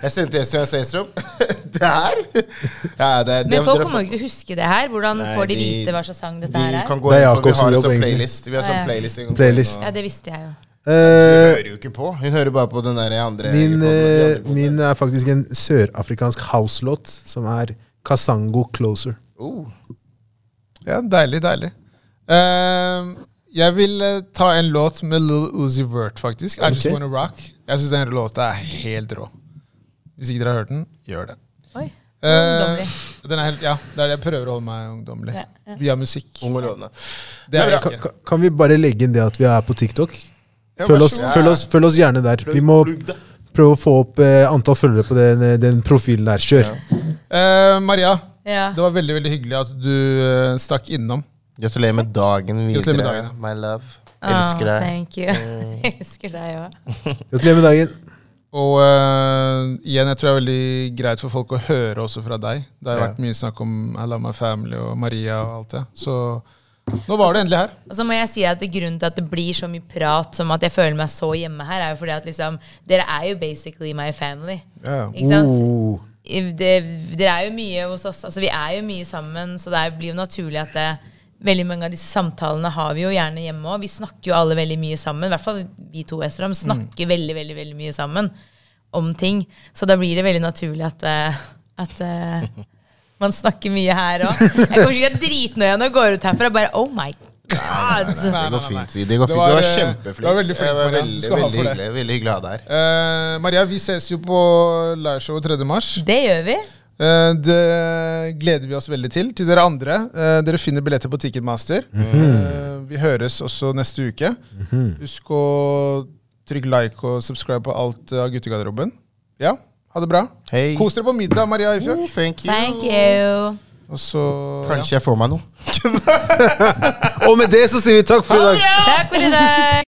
Jeg sendte Søren Seistrom. Det her ja, det, det, Men folk kommer jo ikke til å huske det her. Hvordan Nei, får de de- vite hva slags sang dette de her er? kan gå Det er inn på, vi har en sånn playlist. Vi har Ja, sånn playlist. vi kan Playlist. Ja, det visste jeg jo. Hun Eh, hører jo ikke på. Hun hører bare på den der andre. min, de eh, andre min er faktisk en sørafrikansk house-låt som er Kasango Closer. Oh. Ja, deilig, deilig. Ehm, jeg vil eh, ta en låt med Lil Uzi Vert, faktisk. I Just. Wanna Rock. Jeg syns den låta er helt rå. Hvis ikke dere har hørt den, gjør det. Oi. uh, den er helt, ja, det er det jeg prøver å holde meg ungdommelig. Ja, ja. Via musikk. Ung. Det er Det er Kan, kan- vi bare legge inn det at vi er på TikTok? Ja, Følg oss, følg, oss, følg oss gjerne der. Vi må prøve å få opp eh, antall følgere på den, den profilen der. Kjør. Eh, Maria, Ja. det var veldig veldig hyggelig at du eh, stakk innom. Gratulerer med dagen videre, Gratulerer med dagen. my love. Ah, Elsker deg. Thank you. Elsker deg òg. Gratulerer med dagen. Og uh, igjen, jeg tror det er veldig greit for folk å høre også fra deg. Det har Ja. vært mye snakk om I Love My Family og Maria og alt det. Så nå var det endelig her. Og så må jeg si at Grunnen til at det blir så mye prat som at jeg føler meg så hjemme her, er jo fordi at liksom Dere er jo basically my family. Yeah. Ikke sant? Oh. Det, dere er jo mye hos oss. Altså Vi er jo mye sammen, så det blir jo naturlig at det, veldig mange av disse samtalene har vi jo gjerne hjemme òg. Vi snakker jo alle veldig mye sammen. I hvert fall vi to Estram snakker veldig veldig, veldig mye sammen om ting. Så da blir det veldig naturlig at, eh, at eh, man snakker mye her òg. Jeg kommer sikkert dritnøye når jeg går ut herfra. Bare oh my god! Det Nei, går nei, fint. nei. Det går Det fint. var, du var eh, kjempeflink. du var veldig flink, Jeg var veldig, veldig, hyggelig, veldig hyggelig å ha deg her. Uh, Maria, vi ses jo på liveshow 3. mars. Det gjør vi. Eh, det gleder vi oss veldig til. Til dere andre, eh, dere finner billetter på Ticketmaster. Eh, vi høres også neste uke. Husk å trykke like og subscribe på alt av guttegarderoben. Ja, ha det bra. Hey. Kos dere på middag, Maria Oh, thank you. Thank you. Og så ja. Kanskje jeg får meg noe. Og med det så sier vi takk for i dag. Takk for i dag.